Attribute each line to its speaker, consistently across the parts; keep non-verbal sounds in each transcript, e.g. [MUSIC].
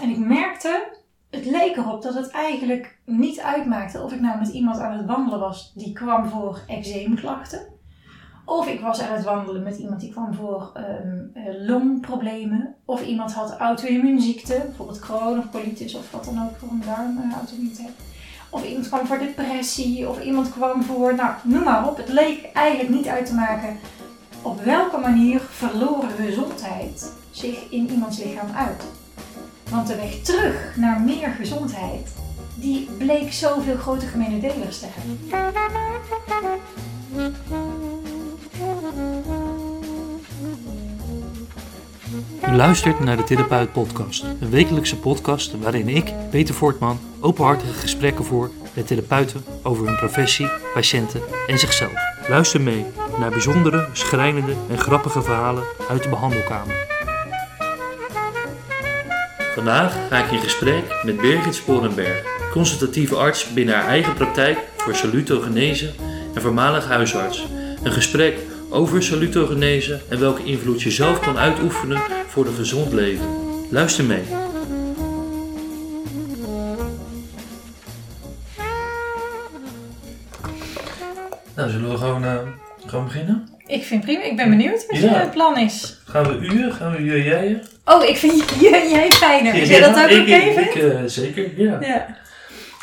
Speaker 1: En ik merkte, het leek erop dat het eigenlijk niet uitmaakte of ik nou met iemand aan het wandelen was die kwam voor eczeemklachten. Of ik was aan het wandelen met iemand die kwam voor ehm, eh, longproblemen. Of iemand had auto-immuunziekte, bijvoorbeeld Crohn of colitis of wat dan ook voor een darm-auto-immuniteit. Of iemand kwam voor depressie, of iemand kwam voor, nou noem maar op. Het leek eigenlijk niet uit te maken op welke manier verloren gezondheid zich in iemands lichaam uit. Want de weg terug naar meer gezondheid, die bleek zoveel grote gemene delers te hebben.
Speaker 2: U luistert naar de Therapeut Podcast, een wekelijkse podcast waarin ik, Peter Voortman, openhartige gesprekken voer met therapeuten over hun professie, patiënten en zichzelf. Luister mee naar bijzondere, schrijnende en grappige verhalen uit de behandelkamer. Vandaag ga ik in gesprek met Birgit Sporenberg, consultatieve arts binnen haar eigen praktijk voor salutogenese en voormalig huisarts. Een gesprek over salutogenese en welke invloed je zelf kan uitoefenen voor een gezond leven. Luister mee. Nou, zullen we gewoon, uh, gewoon beginnen?
Speaker 1: Ik vind prima, ik ben benieuwd wat
Speaker 2: Ja.
Speaker 1: je plan is.
Speaker 2: Gaan we uur? Gaan we uur jij?
Speaker 1: Oh, ik vind [LAUGHS] j- jij fijner. Is jij dat ook oké vindt?
Speaker 2: ik, eh, zeker, ja.
Speaker 1: Ja,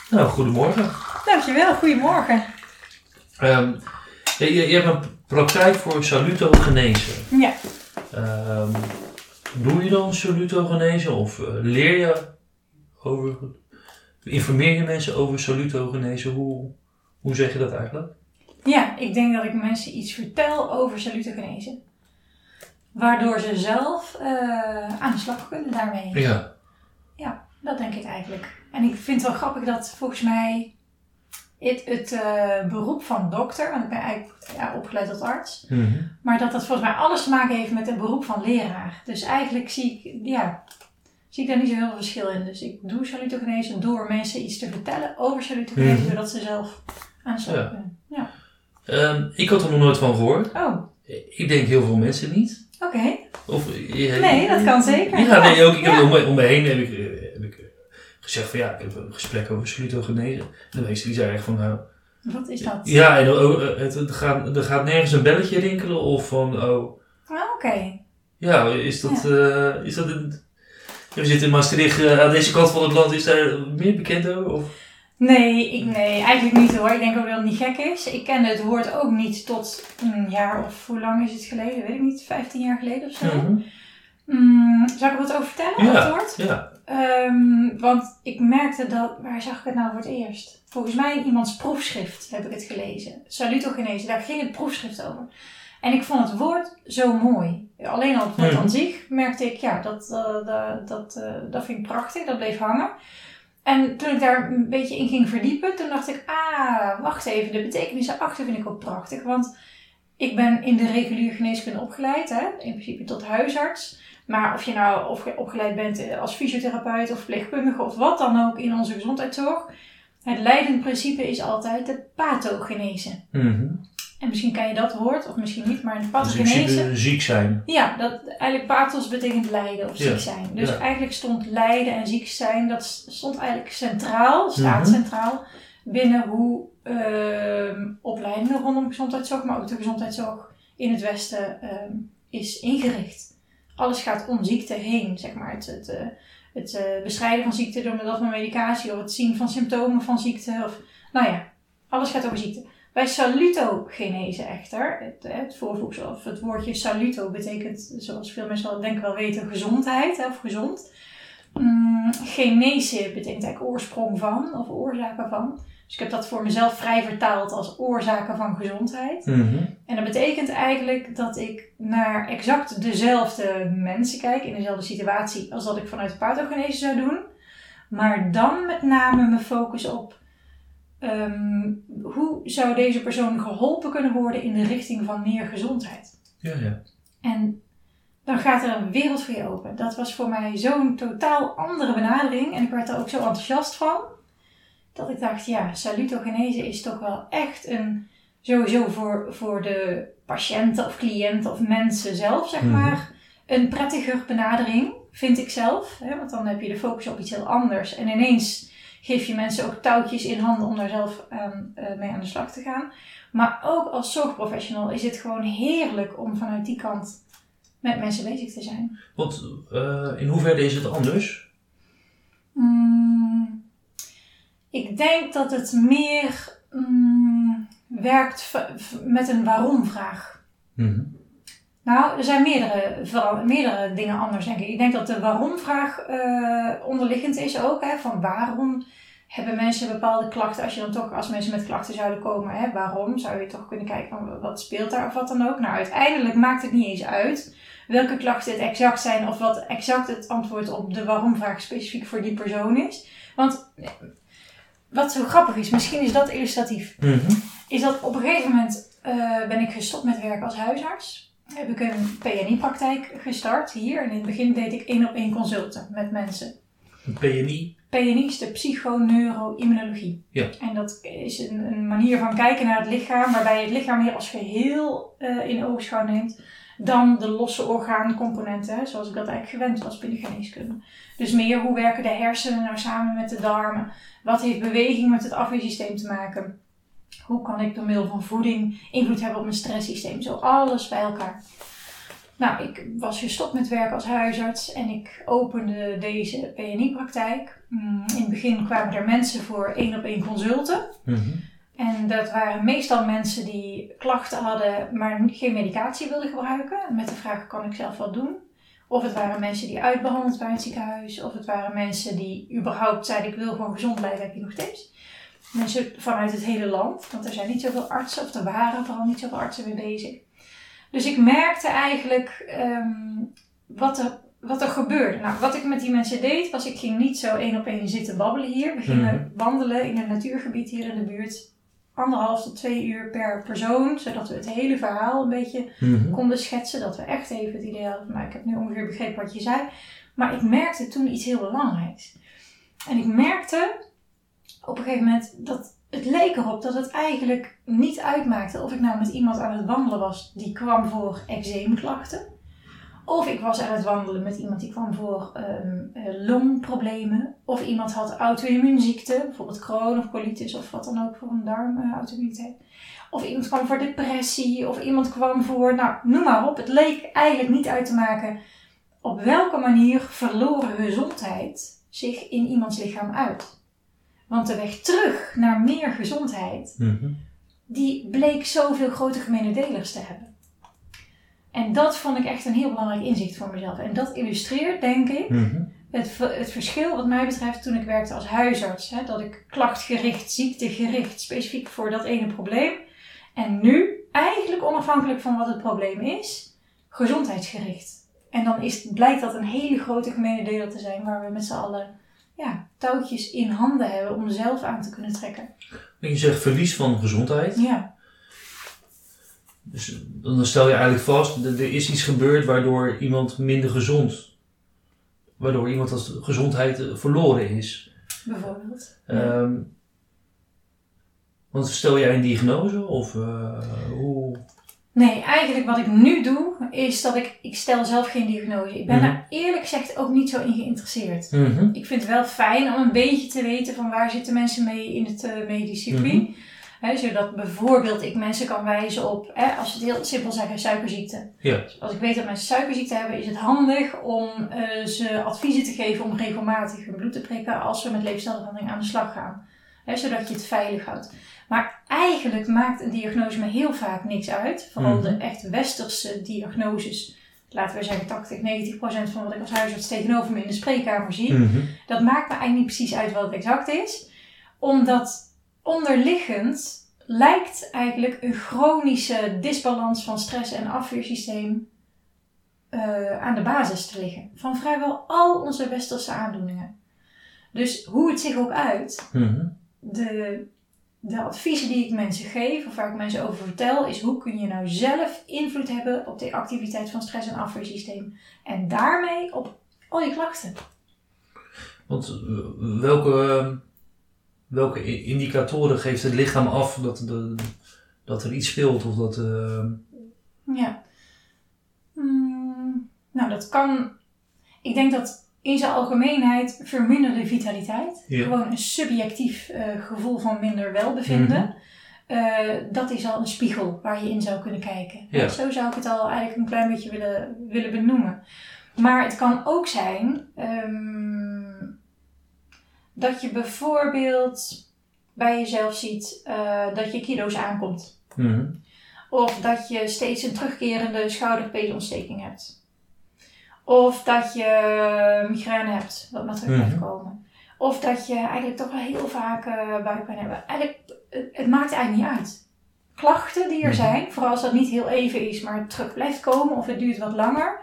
Speaker 2: Nou, goedemorgen.
Speaker 1: dankjewel. Goedemorgen.
Speaker 2: Ehm, je, je, je hebt een praktijk voor salutogenese.
Speaker 1: Ja.
Speaker 2: Ehm, doe je dan salutogenese of eh, leer je over, informeer je mensen over salutogenese? Hoe, hoe zeg je dat eigenlijk?
Speaker 1: Ja, ik denk dat ik mensen iets vertel over salutogenese. Waardoor ze zelf eh, aan de slag kunnen daarmee.
Speaker 2: Ja.
Speaker 1: Dat denk ik eigenlijk. En ik vind het wel grappig dat volgens mij het, het eh, beroep van dokter, want ik ben eigenlijk ja, opgeleid tot arts,
Speaker 2: Mhm.
Speaker 1: maar dat dat volgens mij alles te maken heeft met het beroep van leraar. Dus eigenlijk zie ik, ja, zie ik daar niet zo heel veel verschil in. Dus ik doe salutogenese door mensen iets te vertellen over salutogenese,
Speaker 2: Mhm.
Speaker 1: zodat ze zelf aan de slag
Speaker 2: Ja.
Speaker 1: kunnen. Ja.
Speaker 2: Ehm, ik had er nog nooit van gehoord.
Speaker 1: Oh,
Speaker 2: Ik denk heel veel mensen niet.
Speaker 1: oké.
Speaker 2: Of, je-
Speaker 1: Nee, dat kan zeker.
Speaker 2: Ja, nee, ook. Ik heb om, me, om me heen heb ik, eh, heb ik eh, gezegd van ja, ik heb een gesprek over salutogenese. En de meesten die zeiden echt van nou,
Speaker 1: Wat is dat?
Speaker 2: Ja, en oh, eh, het, het gaat, er gaat nergens een belletje rinkelen of van, oh,
Speaker 1: Ah, oké.
Speaker 2: ja, is dat, eh, is dat een... We zitten in Maastricht, eh, aan deze kant van het land, is daar meer bekend over? Of?
Speaker 1: Nee, ik, nee, eigenlijk niet hoor. Ik denk ook dat het niet gek is. Ik kende het woord ook niet tot een jaar of hoe lang is het geleden? Weet ik niet, 15 jaar geleden of zo.
Speaker 2: Mhm.
Speaker 1: Mm, zal ik er wat over vertellen?
Speaker 2: Ja.
Speaker 1: het woord?
Speaker 2: Ja,
Speaker 1: Ehm, want ik merkte dat, waar zag ik het nou voor het eerst? Volgens mij in iemands proefschrift heb ik het gelezen. Salutogenese, daar ging het proefschrift over. En ik vond het woord zo mooi. Alleen al het woord
Speaker 2: Mhm.
Speaker 1: aan zich merkte ik, ja, dat, eh, dat, dat, eh, dat vind ik prachtig, dat bleef hangen. En toen ik daar een beetje in ging verdiepen, toen dacht ik, ah, wacht even, de betekenis erachter vind ik ook prachtig. Want ik ben in de reguliere geneeskunde opgeleid, hè, in principe tot huisarts. Maar of je nou opgeleid bent eh, als fysiotherapeut of verpleegkundige of wat dan ook in onze gezondheidszorg. Het leidend principe is altijd de pathogenese.
Speaker 2: Mhm.
Speaker 1: En misschien ken je dat woord, of misschien niet, maar in de
Speaker 2: dus
Speaker 1: pathogenese...
Speaker 2: principe ziek zijn.
Speaker 1: Ja, dat, eigenlijk pathos betekent lijden of
Speaker 2: Ja,
Speaker 1: ziek zijn. Dus
Speaker 2: ja.
Speaker 1: eigenlijk stond lijden en ziek zijn, dat stond eigenlijk centraal, staat
Speaker 2: Mhm.
Speaker 1: centraal, binnen hoe ehm opleidingen rondom gezondheidszorg, maar ook de gezondheidszorg in het Westen ehm, is ingericht. Alles gaat om ziekte heen, zeg maar. Het, het, eh, het eh, bestrijden van ziekte door middel van medicatie, of het zien van symptomen van ziekte, of nou ja, alles gaat over ziekte. Bij salutogenese echter, het, het voorvoegsel of het woordje saluto betekent, zoals veel mensen wel denken wel weten, gezondheid of gezond. Mm, genese betekent eigenlijk oorsprong van of oorzaken van. Dus ik heb dat voor mezelf vrij vertaald als oorzaken van gezondheid.
Speaker 2: Mhm.
Speaker 1: En dat betekent eigenlijk dat ik naar exact dezelfde mensen kijk, in dezelfde situatie, als dat ik vanuit de pathogenese zou doen. Maar dan met name mijn focus op ehm, hoe zou deze persoon geholpen kunnen worden in de richting van meer gezondheid.
Speaker 2: Ja, ja.
Speaker 1: En dan gaat er een wereld voor je open. Dat was voor mij zo'n totaal andere benadering. En ik werd er ook zo enthousiast van. Dat ik dacht, ja, salutogenese is toch wel echt een... Sowieso voor, voor de patiënten of cliënten of mensen zelf, zeg
Speaker 2: Mhm.
Speaker 1: maar. Een prettiger benadering. vind ik zelf. Hè? Want dan heb je de focus op iets heel anders. En ineens geef je mensen ook touwtjes in handen om daar zelf aan, eh, mee aan de slag te gaan. Maar ook als zorgprofessional is het gewoon heerlijk om vanuit die kant met mensen bezig te zijn.
Speaker 2: Want uh, in hoeverre is het anders?
Speaker 1: Mm, ik denk dat het meer mm, werkt met een waarom-vraag. Mhm. Nou, er zijn meerdere, vooral, meerdere dingen anders, denk ik. Ik denk dat de waarom-vraag uh, onderliggend is ook. Hè, van waarom hebben mensen bepaalde klachten? Als je dan toch, als mensen met klachten zouden komen, hè, waarom? Zou je toch kunnen kijken van wat speelt daar of wat dan ook? Nou, uiteindelijk maakt het niet eens uit welke klachten het exact zijn of wat exact het antwoord op de waarom-vraag specifiek voor die persoon is. Want wat zo grappig is, misschien is dat illustratief, mhm. is dat op een gegeven moment uh, ben ik gestopt met werken als huisarts heb ik een PNI-praktijk gestart hier. En in het begin deed ik één op één consulten met mensen.
Speaker 2: Een PNI?
Speaker 1: PNI is de psychoneuroimmunologie.
Speaker 2: Ja.
Speaker 1: En dat is een, een, manier van kijken naar het lichaam, waarbij je het lichaam meer als geheel uh, in oogschouw neemt dan de losse orgaancomponenten, zoals ik dat eigenlijk gewend was binnen geneeskunde. Dus meer hoe werken de hersenen nou samen met de darmen? Wat heeft beweging met het afweersysteem te maken? Hoe kan ik door middel van voeding invloed hebben op mijn stresssysteem? Zo alles bij elkaar. Nou, ik was gestopt met werk als huisarts en ik opende deze PNI-praktijk. Mm, in het begin kwamen er mensen voor één op één consulten. Mhm. En dat waren meestal mensen die klachten hadden, maar geen medicatie wilden gebruiken. Met de vraag: kan ik zelf wat doen? Of het waren mensen die uitbehandeld waren in het ziekenhuis. Of het waren mensen die überhaupt zeiden: ik wil gewoon gezond blijven, heb je nog tips? Mensen vanuit het hele land. Want er zijn niet zoveel artsen, of er waren vooral niet zoveel artsen mee bezig. Dus ik merkte eigenlijk ehm, wat, er, wat er gebeurde. Nou, wat ik met die mensen deed, was ik ging niet zo één op één zitten babbelen hier. We gingen mhm. wandelen in een natuurgebied hier in de buurt. Anderhalf tot twee uur per persoon, zodat we het hele verhaal een beetje mhm. konden schetsen. Dat we echt even het idee hadden, nou ik heb nu ongeveer begrepen wat je zei. Maar ik merkte toen iets heel belangrijks. En ik merkte op een gegeven moment dat het leek erop dat het eigenlijk niet uitmaakte of ik nou met iemand aan het wandelen was die kwam voor eczeemklachten. Of ik was aan het wandelen met iemand die kwam voor um, longproblemen. Of iemand had auto-immuunziekte, bijvoorbeeld Crohn of colitis of wat dan ook voor een darmauto-immuniteit. Of iemand kwam voor depressie, of iemand kwam voor, nou noem maar op. Het leek eigenlijk niet uit te maken op welke manier verloren gezondheid zich in iemands lichaam uit. Want de weg terug naar meer gezondheid, mhm. die bleek zoveel grote gemene delers te hebben. En dat vond ik echt een heel belangrijk inzicht voor mezelf. En dat illustreert, denk ik, mhm. het, het verschil wat mij betreft toen ik werkte als huisarts. Hè, dat ik klachtgericht, ziektegericht, specifiek voor dat ene probleem. En nu, eigenlijk onafhankelijk van wat het probleem is, gezondheidsgericht. En dan is, blijkt dat een hele grote gemene deler te zijn waar we met z'n allen ja, touwtjes in handen hebben om zelf aan te kunnen trekken.
Speaker 2: En je zegt verlies van gezondheid.
Speaker 1: Ja.
Speaker 2: Dus dan stel je eigenlijk vast, er is iets gebeurd waardoor iemand minder gezond, waardoor iemand als gezondheid eh, verloren is.
Speaker 1: Bijvoorbeeld.
Speaker 2: Um, want stel jij een diagnose of uh, hoe?
Speaker 1: Nee, eigenlijk wat ik nu doe, is dat ik, ik stel zelf geen diagnose. Ik ben mm daar eerlijk gezegd ook niet zo in geïnteresseerd. Mhm. Ik vind het wel fijn om een beetje te weten van waar zitten mensen mee in het uh, medisch circuit. Mhm. zodat bijvoorbeeld ik mensen kan wijzen op, als we het heel simpel zeggen, suikerziekte.
Speaker 2: Ja.
Speaker 1: als ik weet dat mensen suikerziekte hebben, is het handig om uh, ze adviezen te geven om regelmatig hun bloed te prikken als we met leefstijlverandering aan de slag gaan. Zodat je het veilig houdt. Maar eigenlijk maakt een diagnose me heel vaak niks uit. Vooral de mhm. echt westerse diagnoses. Laten we zeggen 80, 90 procent van wat ik als huisarts tegenover me in de spreekkamer zie. Mhm. Dat maakt me eigenlijk niet precies uit wat het exact is. Omdat onderliggend lijkt eigenlijk een chronische disbalans van stress- en afweersysteem uh, aan de basis te liggen. Van vrijwel al onze westerse aandoeningen. Dus hoe het zich ook uit, mhm. De de adviezen die ik mensen geef, of waar ik mensen over vertel, is hoe kun je nou zelf invloed hebben op de activiteit van stress- en afweersysteem. En daarmee op al je klachten.
Speaker 2: Want eh, welke, welke indicatoren geeft het lichaam af dat, de, dat er iets speelt? Of dat, uh...
Speaker 1: Ja. Hmm, nou, dat kan ik denk dat in zijn algemeenheid verminderde vitaliteit,
Speaker 2: Ja.
Speaker 1: gewoon een subjectief eh, gevoel van minder welbevinden,
Speaker 2: Mhm.
Speaker 1: eh, dat is al een spiegel waar je in zou kunnen kijken.
Speaker 2: Ja.
Speaker 1: Zo zou ik het al eigenlijk een klein beetje willen, willen benoemen. Maar het kan ook zijn ehm, dat je bijvoorbeeld bij jezelf ziet eh, dat je kilo's aankomt.
Speaker 2: Mhm.
Speaker 1: Of dat je steeds een terugkerende schouderpeesontsteking hebt. Of dat je migraine hebt, wat maar terug blijft
Speaker 2: Mhm.
Speaker 1: komen. Of dat je eigenlijk toch wel heel vaak eh, buikpijn hebt. Eigenlijk, het, maakt eigenlijk niet uit. Klachten die er
Speaker 2: Mhm.
Speaker 1: zijn, vooral als dat niet heel even is, maar het terug blijft komen of het duurt wat langer,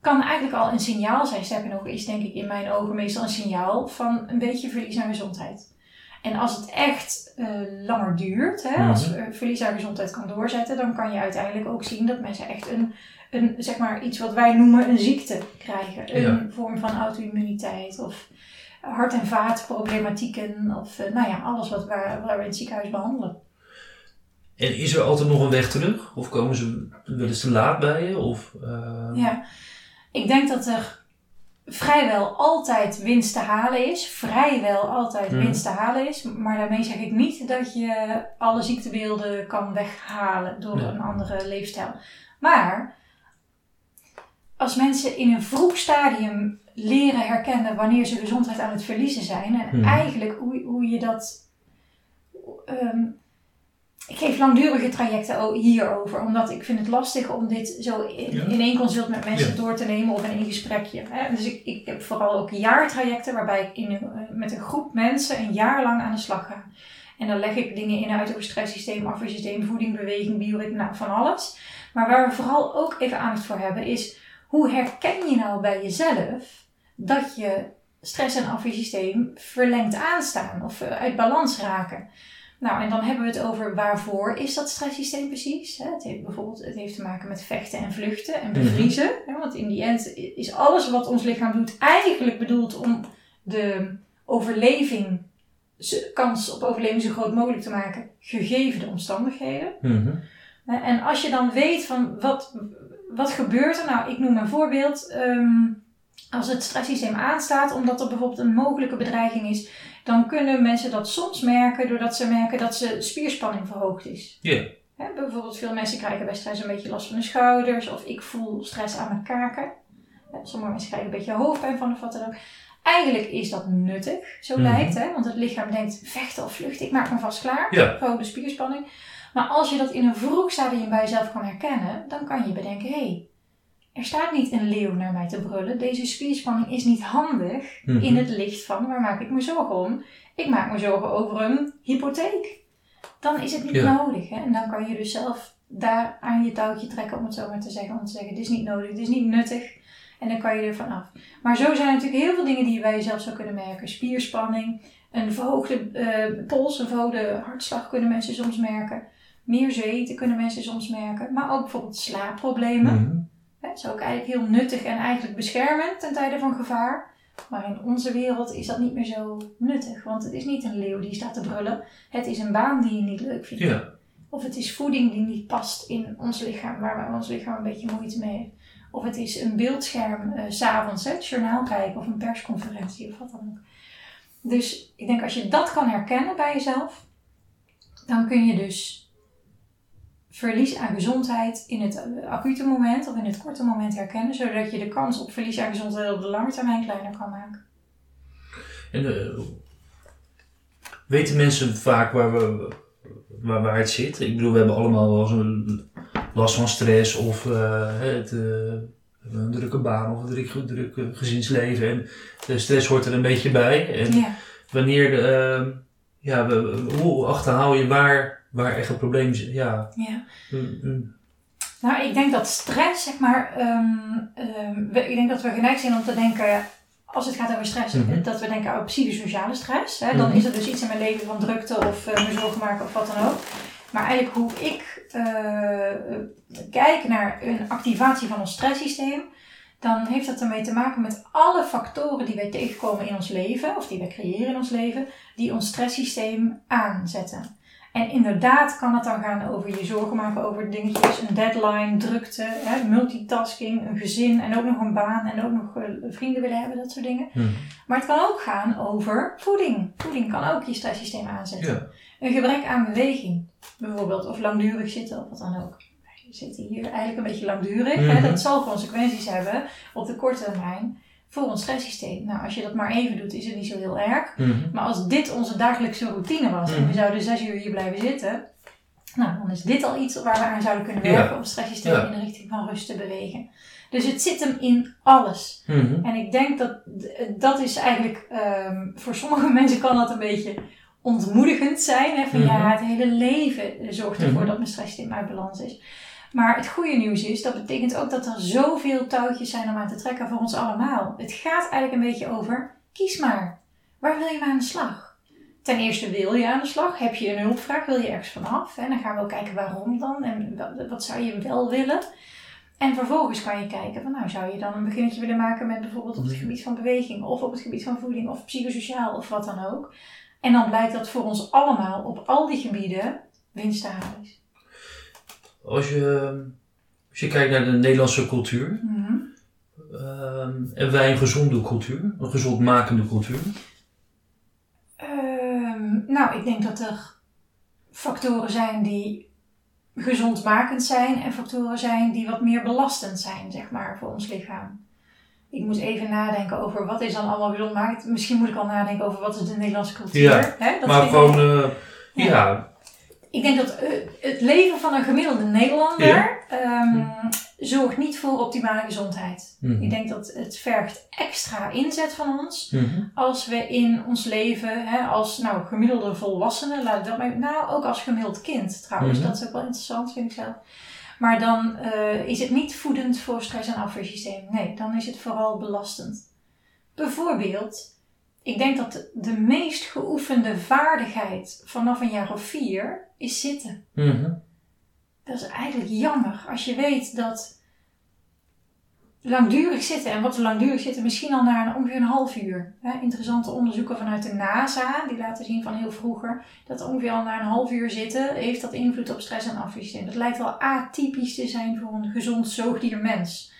Speaker 1: kan eigenlijk al een signaal zijn. Sterker nog, is denk ik in mijn ogen meestal een signaal van een beetje verlies aan gezondheid. En als het echt eh, langer duurt, hè, als
Speaker 2: Mhm.
Speaker 1: verlies aan gezondheid kan doorzetten, dan kan je uiteindelijk ook zien dat mensen echt een, een zeg maar iets wat wij noemen een ziekte krijgen. Een vorm van auto-immuniteit of hart- en vaatproblematieken of eh, nou ja, alles wat waar, waar we in het ziekenhuis behandelen.
Speaker 2: En is er altijd nog een weg terug? Of komen ze wel eens te laat bij je? Of, eh,
Speaker 1: Ja, ik denk dat er vrijwel altijd winst te halen is. Vrijwel altijd
Speaker 2: Mhm.
Speaker 1: winst te halen is. Maar daarmee zeg ik niet dat je alle ziektebeelden kan weghalen door een andere leefstijl. Maar als mensen in een vroeg stadium leren herkennen wanneer ze gezondheid aan het verliezen zijn. En
Speaker 2: Mhm.
Speaker 1: eigenlijk hoe, hoe je dat. ehm, ik geef langdurige trajecten hierover, omdat ik vind het lastig om dit zo in,
Speaker 2: Ja.
Speaker 1: in één consult met mensen
Speaker 2: Ja.
Speaker 1: door te nemen of in één gesprekje. Hè? Dus ik, ik heb vooral ook jaartrajecten waarbij ik in eh, met een groep mensen een jaar lang aan de slag ga. En dan leg ik dingen in uit over stresssysteem, afweersysteem, voeding, beweging, bioritme, nou, van alles. Maar waar we vooral ook even aandacht voor hebben is, hoe herken je nou bij jezelf dat je stress- en afweersysteem verlengd aanstaan of uit balans raken? Nou, en dan hebben we het over waarvoor is dat stresssysteem precies. Het heeft bijvoorbeeld het heeft te maken met vechten en vluchten en bevriezen. Hè? Want in die end is alles wat ons lichaam doet eigenlijk bedoeld om de overleving, kans op overleving zo groot mogelijk te maken, gegeven de omstandigheden.
Speaker 2: mhm.
Speaker 1: En als je dan weet van wat, wat gebeurt er nou, ik noem een voorbeeld. ehm, als het stresssysteem aanstaat, omdat er bijvoorbeeld een mogelijke bedreiging is, dan kunnen mensen dat soms merken doordat ze merken dat ze spierspanning verhoogd is.
Speaker 2: Ja.
Speaker 1: Hè, bijvoorbeeld veel mensen krijgen bij stress een beetje last van de schouders of ik voel stress aan mijn kaken. Hè, Sommige mensen krijgen een beetje hoofdpijn van of wat dan ook. Eigenlijk is dat nuttig, zo
Speaker 2: Mhm.
Speaker 1: lijkt hè, want het lichaam denkt vechten of vluchten, ik maak me vast klaar.
Speaker 2: Ja.
Speaker 1: Gewoon de spierspanning. Maar als je dat in een vroeg stadium bij jezelf kan herkennen, dan kan je bedenken: hé, hey, er staat niet een leeuw naar mij te brullen. Deze spierspanning is niet handig
Speaker 2: Mhm.
Speaker 1: in het licht van waar maak ik me zorgen om? Ik maak me zorgen over een hypotheek. Dan is het niet
Speaker 2: Ja.
Speaker 1: nodig. Hè? En dan kan je dus zelf daar aan je touwtje trekken, om het zo maar te zeggen. Om te zeggen: dit is niet nodig, dit is niet nuttig. En dan kan je er vanaf. Maar zo zijn er natuurlijk heel veel dingen die je bij jezelf zou kunnen merken: spierspanning, een verhoogde eh, pols, een verhoogde hartslag kunnen mensen soms merken. Meer zweten kunnen mensen soms merken. Maar ook bijvoorbeeld slaapproblemen. Hè, Het is ook eigenlijk heel nuttig en eigenlijk beschermend ten tijde van gevaar. Maar in onze wereld is dat niet meer zo nuttig. Want het is niet een leeuw die staat te brullen. Het is een baan die je niet leuk vindt.
Speaker 2: Ja.
Speaker 1: Of het is voeding die niet past in ons lichaam, waar ons lichaam een beetje moeite mee heeft. Of het is een beeldscherm eh, s s'avonds, het journaal kijken of een persconferentie of wat dan ook. Dus ik denk als je dat kan herkennen bij jezelf, dan kun je dus verlies aan gezondheid in het eh, acute moment of in het korte moment herkennen, zodat je de kans op verlies aan gezondheid op de lange termijn kleiner kan maken.
Speaker 2: En eh, weten mensen vaak waar, we, waar, waar het zit? Ik bedoel, we hebben allemaal wel eens een last van stress of eh, het, een drukke baan of een druk, druk gezinsleven. En de stress hoort er een beetje bij. En
Speaker 1: Ja.
Speaker 2: wanneer, de, ja, we- hoe achterhaal je waar, waar echt een probleem zit? Ja.
Speaker 1: ja.
Speaker 2: mm, mm.
Speaker 1: Nou, ik denk dat stress, zeg maar, ehm, ehm, we- ik denk dat we geneigd zijn om te denken, als het gaat over stress,
Speaker 2: Mhm.
Speaker 1: dat we denken aan psychosociale stress. Hè? Dan
Speaker 2: Mhm.
Speaker 1: is er dus iets in mijn leven van drukte of eh, me zorgen maken of wat dan ook. Maar eigenlijk hoe ik eh, kijk naar een activatie van ons stresssysteem, dan heeft dat ermee te maken met alle factoren die wij tegenkomen in ons leven, of die wij creëren in ons leven, die ons stresssysteem aanzetten. En inderdaad kan het dan gaan over je zorgen maken over dingetjes, een deadline, drukte, hè, multitasking, een gezin en ook nog een baan en ook nog eh, vrienden willen hebben, dat soort dingen.
Speaker 2: Mhm.
Speaker 1: Maar het kan ook gaan over voeding. Voeding kan ook je stresssysteem aanzetten.
Speaker 2: Ja.
Speaker 1: Een gebrek aan beweging, bijvoorbeeld, of langdurig zitten of wat dan ook. We zitten hier eigenlijk een beetje langdurig. hè?
Speaker 2: Mhm.
Speaker 1: Dat zal consequenties hebben op de korte termijn voor ons stresssysteem. Nou, als je dat maar even doet, is het niet zo heel erg.
Speaker 2: Mhm.
Speaker 1: Maar als dit onze dagelijkse routine was en we
Speaker 2: Mhm.
Speaker 1: zouden zes uur hier blijven zitten, nou, dan is dit al iets waar we aan zouden kunnen
Speaker 2: Ja.
Speaker 1: werken om het stresssysteem
Speaker 2: Ja.
Speaker 1: in de richting van rust te bewegen. Dus het zit hem in alles.
Speaker 2: Mhm.
Speaker 1: En ik denk dat dat is eigenlijk, ehm, voor sommige [LAUGHS] mensen kan dat een beetje ontmoedigend zijn. Hè? Van ja, het hele leven zorgt ervoor dat mijn stresssysteem uit balans is. Maar het goede nieuws is, dat betekent ook dat er zoveel touwtjes zijn om aan te trekken voor ons allemaal. Het gaat eigenlijk een beetje over, kies maar. Waar wil je mee aan de slag? Ten eerste wil je aan de slag. Heb je een hulpvraag? Wil je ergens vanaf? En dan gaan we ook kijken waarom dan. En wat, wat zou je wel willen? En vervolgens kan je kijken van nou zou je dan een beginnetje willen maken met bijvoorbeeld op het gebied van beweging of op het gebied van voeding of psychosociaal of wat dan ook. En dan blijkt dat voor ons allemaal op al die gebieden winst te halen is.
Speaker 2: Als je, als je kijkt naar de Nederlandse cultuur,
Speaker 1: Mhm.
Speaker 2: ehm, hebben wij een gezonde cultuur, een gezondmakende cultuur.
Speaker 1: Ehm, nou, ik denk dat er factoren zijn die gezondmakend zijn en factoren zijn die wat meer belastend zijn, zeg maar, voor ons lichaam. Ik moet even nadenken over wat is dan allemaal gezondmakend. Misschien moet ik al nadenken over wat is de Nederlandse cultuur.
Speaker 2: Ja,
Speaker 1: hè? Dat
Speaker 2: maar gewoon,
Speaker 1: Ja.
Speaker 2: ja.
Speaker 1: Ik denk dat eh, het leven van een gemiddelde Nederlander
Speaker 2: Ja.
Speaker 1: ehm, zorgt niet voor optimale gezondheid.
Speaker 2: Mhm.
Speaker 1: Ik denk dat het vergt extra inzet van ons
Speaker 2: Mhm.
Speaker 1: als we in ons leven, hè, als nou, gemiddelde volwassenen, laat ik dat maar, nou ook als gemiddeld kind trouwens, dat is ook wel interessant vind ik zelf. Maar dan eh, is het niet voedend voor stress- en afweersysteem. Nee, dan is het vooral belastend. Bijvoorbeeld, ik denk dat de meest geoefende vaardigheid vanaf een jaar of vier is zitten.
Speaker 2: Mhm.
Speaker 1: Dat is eigenlijk jammer als je weet dat langdurig zitten, en wat we langdurig zitten, misschien al na een, ongeveer een half uur. Hè, interessante onderzoeken vanuit de NASA, die laten zien van heel vroeger, dat ongeveer al na een half uur zitten, heeft dat invloed op stress- en afweersysteem. Dat lijkt wel atypisch te zijn voor een gezond zoogdiermens.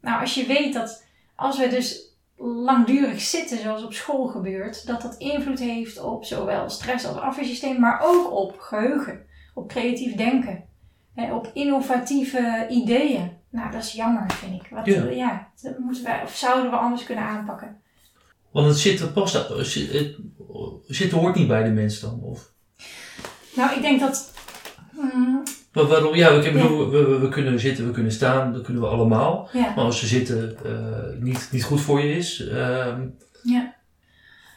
Speaker 1: Nou, als je weet dat als we dus langdurig zitten, zoals op school gebeurt, dat dat invloed heeft op zowel stress- als afweersysteem, maar ook op geheugen, op creatief denken, hè, op innovatieve ideeën. Nou, dat is jammer, vind ik. Wat,
Speaker 2: Ja.
Speaker 1: ja. dat moeten wij, of zouden we anders kunnen aanpakken?
Speaker 2: Want het zitten past, het, het zitten hoort niet bij de mens dan, of?
Speaker 1: Nou, ik denk dat. mm,
Speaker 2: Maar waarom? Ja, ik bedoel, we, we, we kunnen zitten, we kunnen staan, dat kunnen we allemaal.
Speaker 1: ja.
Speaker 2: Maar als je zitten eh, niet, niet goed voor je is, ehm,
Speaker 1: Ja.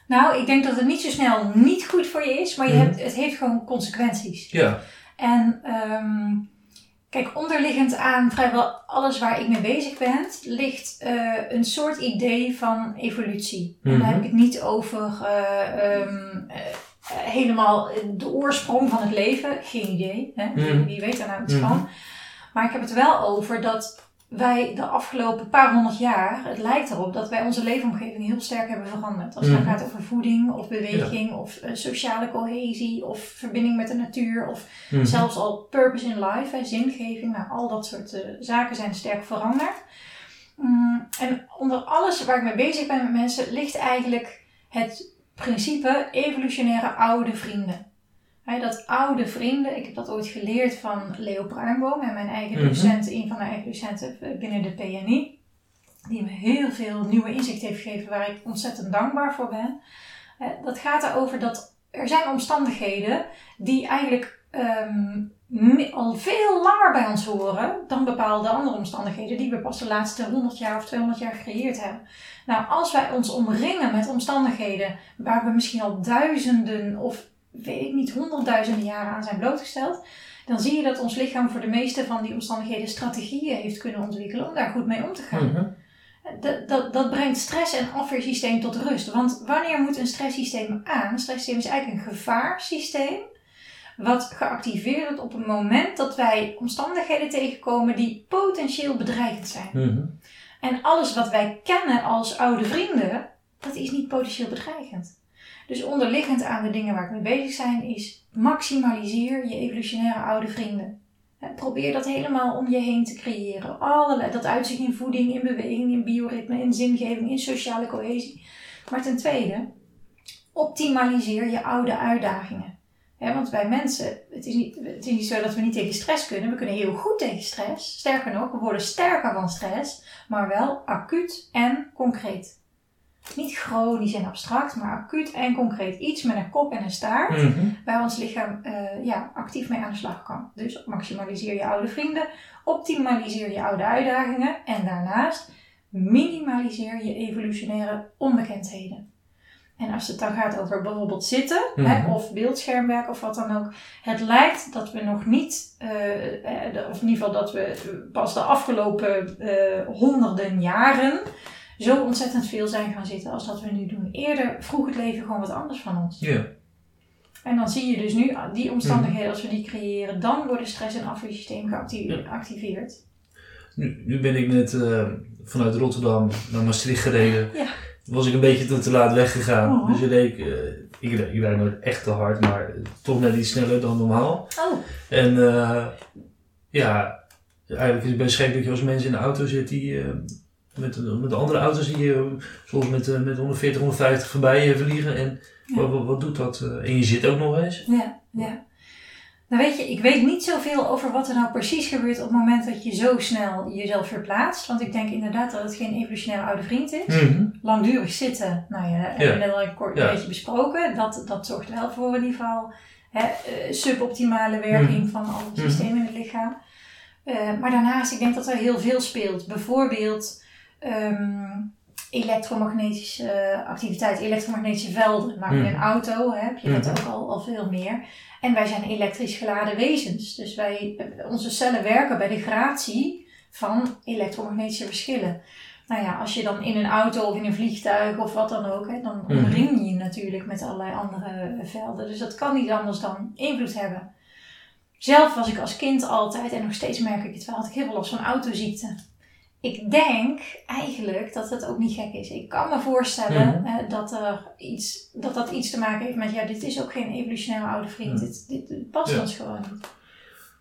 Speaker 1: Nou, ik denk dat het niet zo snel niet goed voor je is, maar je
Speaker 2: Mhm.
Speaker 1: hebt, het heeft gewoon consequenties.
Speaker 2: ja.
Speaker 1: En ehm, kijk, onderliggend aan vrijwel alles waar ik mee bezig ben, ligt eh, een soort idee van evolutie. En dan
Speaker 2: Mhm.
Speaker 1: heb ik het niet over eh, helemaal de oorsprong van het leven, geen idee. Hè? Wie-. Wie weet daar nou iets
Speaker 2: Mhm.
Speaker 1: van. Maar ik heb het wel over dat wij de afgelopen paar honderd jaar, het lijkt erop dat wij onze leefomgeving heel sterk hebben veranderd. Als het
Speaker 2: Mhm.
Speaker 1: dan gaat over voeding of beweging of eh, sociale cohesie of verbinding met de natuur of
Speaker 2: Mhm.
Speaker 1: zelfs al purpose in life, hè, zingeving, nou, al dat soort eh, zaken zijn sterk veranderd. Mm, en onder alles waar ik mee bezig ben met mensen ligt eigenlijk het principe evolutionaire oude vrienden. Dat oude vrienden, ik heb dat ooit geleerd van Leo Pruimboom en mijn eigen
Speaker 2: Mhm.
Speaker 1: docent, een van mijn eigen docenten eh, binnen de PNI. Die me heel veel nieuwe inzicht heeft gegeven waar ik ontzettend dankbaar voor ben. Eh, dat gaat erover dat er zijn omstandigheden die eigenlijk ehm, al veel langer bij ons horen dan bepaalde andere omstandigheden die we pas de laatste 100 jaar of 200 jaar gecreëerd hebben. Nou, als wij ons omringen met omstandigheden waar we misschien al duizenden of weet ik niet, honderdduizenden jaren aan zijn blootgesteld, dan zie je dat ons lichaam voor de meeste van die omstandigheden strategieën heeft kunnen ontwikkelen om daar goed mee om te gaan.
Speaker 2: Mhm.
Speaker 1: Dat, dat, dat brengt stress- en afweersysteem tot rust. Want wanneer moet een stresssysteem aan? Een stresssysteem is eigenlijk een gevaarsysteem. Wat geactiveerd wordt op het moment dat wij omstandigheden tegenkomen die potentieel bedreigend zijn.
Speaker 2: Mhm.
Speaker 1: En alles wat wij kennen als oude vrienden, dat is niet potentieel bedreigend. Dus onderliggend aan de dingen waar ik mee bezig zijn is maximaliseer je evolutionaire oude vrienden. Probeer dat helemaal om je heen te creëren. Allerlei, dat uitzicht in voeding, in beweging, in bioritme, in zingeving, in sociale cohesie. Maar ten tweede, optimaliseer je oude uitdagingen. Want bij mensen, het is, niet, het is niet zo dat we niet tegen stress kunnen. We kunnen heel goed tegen stress. Sterker nog, we worden sterker van stress, maar wel acuut en concreet. Niet chronisch en abstract, maar acuut en concreet. Iets met een kop en een staart,
Speaker 2: Mhm.
Speaker 1: waar ons lichaam eh, ja, actief mee aan de slag kan. Dus maximaliseer je oude vrienden, optimaliseer je oude uitdagingen en daarnaast minimaliseer je evolutionaire onbekendheden. En als het dan gaat over bijvoorbeeld zitten
Speaker 2: Mhm.
Speaker 1: hè, of beeldschermwerk of wat dan ook. Het lijkt dat we nog niet, eh, eh, de- of in ieder geval dat we pas de afgelopen eh, honderden jaren zo ontzettend veel zijn gaan zitten als dat we nu doen. Eerder vroeg het leven gewoon wat anders van ons.
Speaker 2: Ja.
Speaker 1: En dan zie je dus nu ah, die omstandigheden,
Speaker 2: Mhm.
Speaker 1: als we die creëren, dan worden stress- en afweersysteem geacti- geactiveerd.
Speaker 2: Nu, nu ben ik net vanuit Rotterdam naar Maastricht gereden.
Speaker 1: Ja.
Speaker 2: Was ik een beetje te, te laat weggegaan.
Speaker 1: Oh.
Speaker 2: Dus ik reed, eh, ik, ik rijd nooit echt te hard, maar toch net iets sneller dan normaal.
Speaker 1: Oh,
Speaker 2: En eh, ja, eigenlijk is het best gek dat je als mensen in de auto zit die eh, met, met andere auto's die je soms met, eh, met 140, 150 voorbij vliegen. En
Speaker 1: Ja.
Speaker 2: wat, wat, wat doet dat? en je zit ook nog eens.
Speaker 1: ja, ja. Nou weet je, ik weet niet zoveel over wat er nou precies gebeurt op het moment dat je zo snel jezelf verplaatst. Want ik denk inderdaad dat het geen evolutionaire oude vriend is.
Speaker 2: Mhm.
Speaker 1: Langdurig zitten, nou ja, dat hebben we net al een kort
Speaker 2: Ja.
Speaker 1: beetje besproken. Dat, dat zorgt wel voor in ieder geval hè, eh, suboptimale werking van alle
Speaker 2: Mhm.
Speaker 1: systemen in het lichaam. Eh, maar daarnaast, ik denk dat er heel veel speelt. Bijvoorbeeld ehm, elektromagnetische eh, activiteit, elektromagnetische velden. Nou, in
Speaker 2: Mhm.
Speaker 1: een auto heb je dat
Speaker 2: Mhm.
Speaker 1: ook al, al veel meer. En wij zijn elektrisch geladen wezens. Dus wij, onze cellen werken bij de gratie van elektromagnetische verschillen. Nou ja, als je dan in een auto of in een vliegtuig of wat dan ook, hè, dan
Speaker 2: Mhm.
Speaker 1: omring je je natuurlijk met allerlei andere velden. Dus dat kan niet anders dan invloed hebben. Zelf was ik als kind altijd, en nog steeds merk ik het wel, had ik heel veel last van autoziekte. Ik denk eigenlijk dat het ook niet gek is. Ik kan me voorstellen
Speaker 2: Mhm.
Speaker 1: dat, er iets, dat dat iets te maken heeft met, ja, dit is ook geen evolutionaire oude vriend.
Speaker 2: Mhm.
Speaker 1: Dit, dit, dit past
Speaker 2: Ja.
Speaker 1: ons gewoon niet.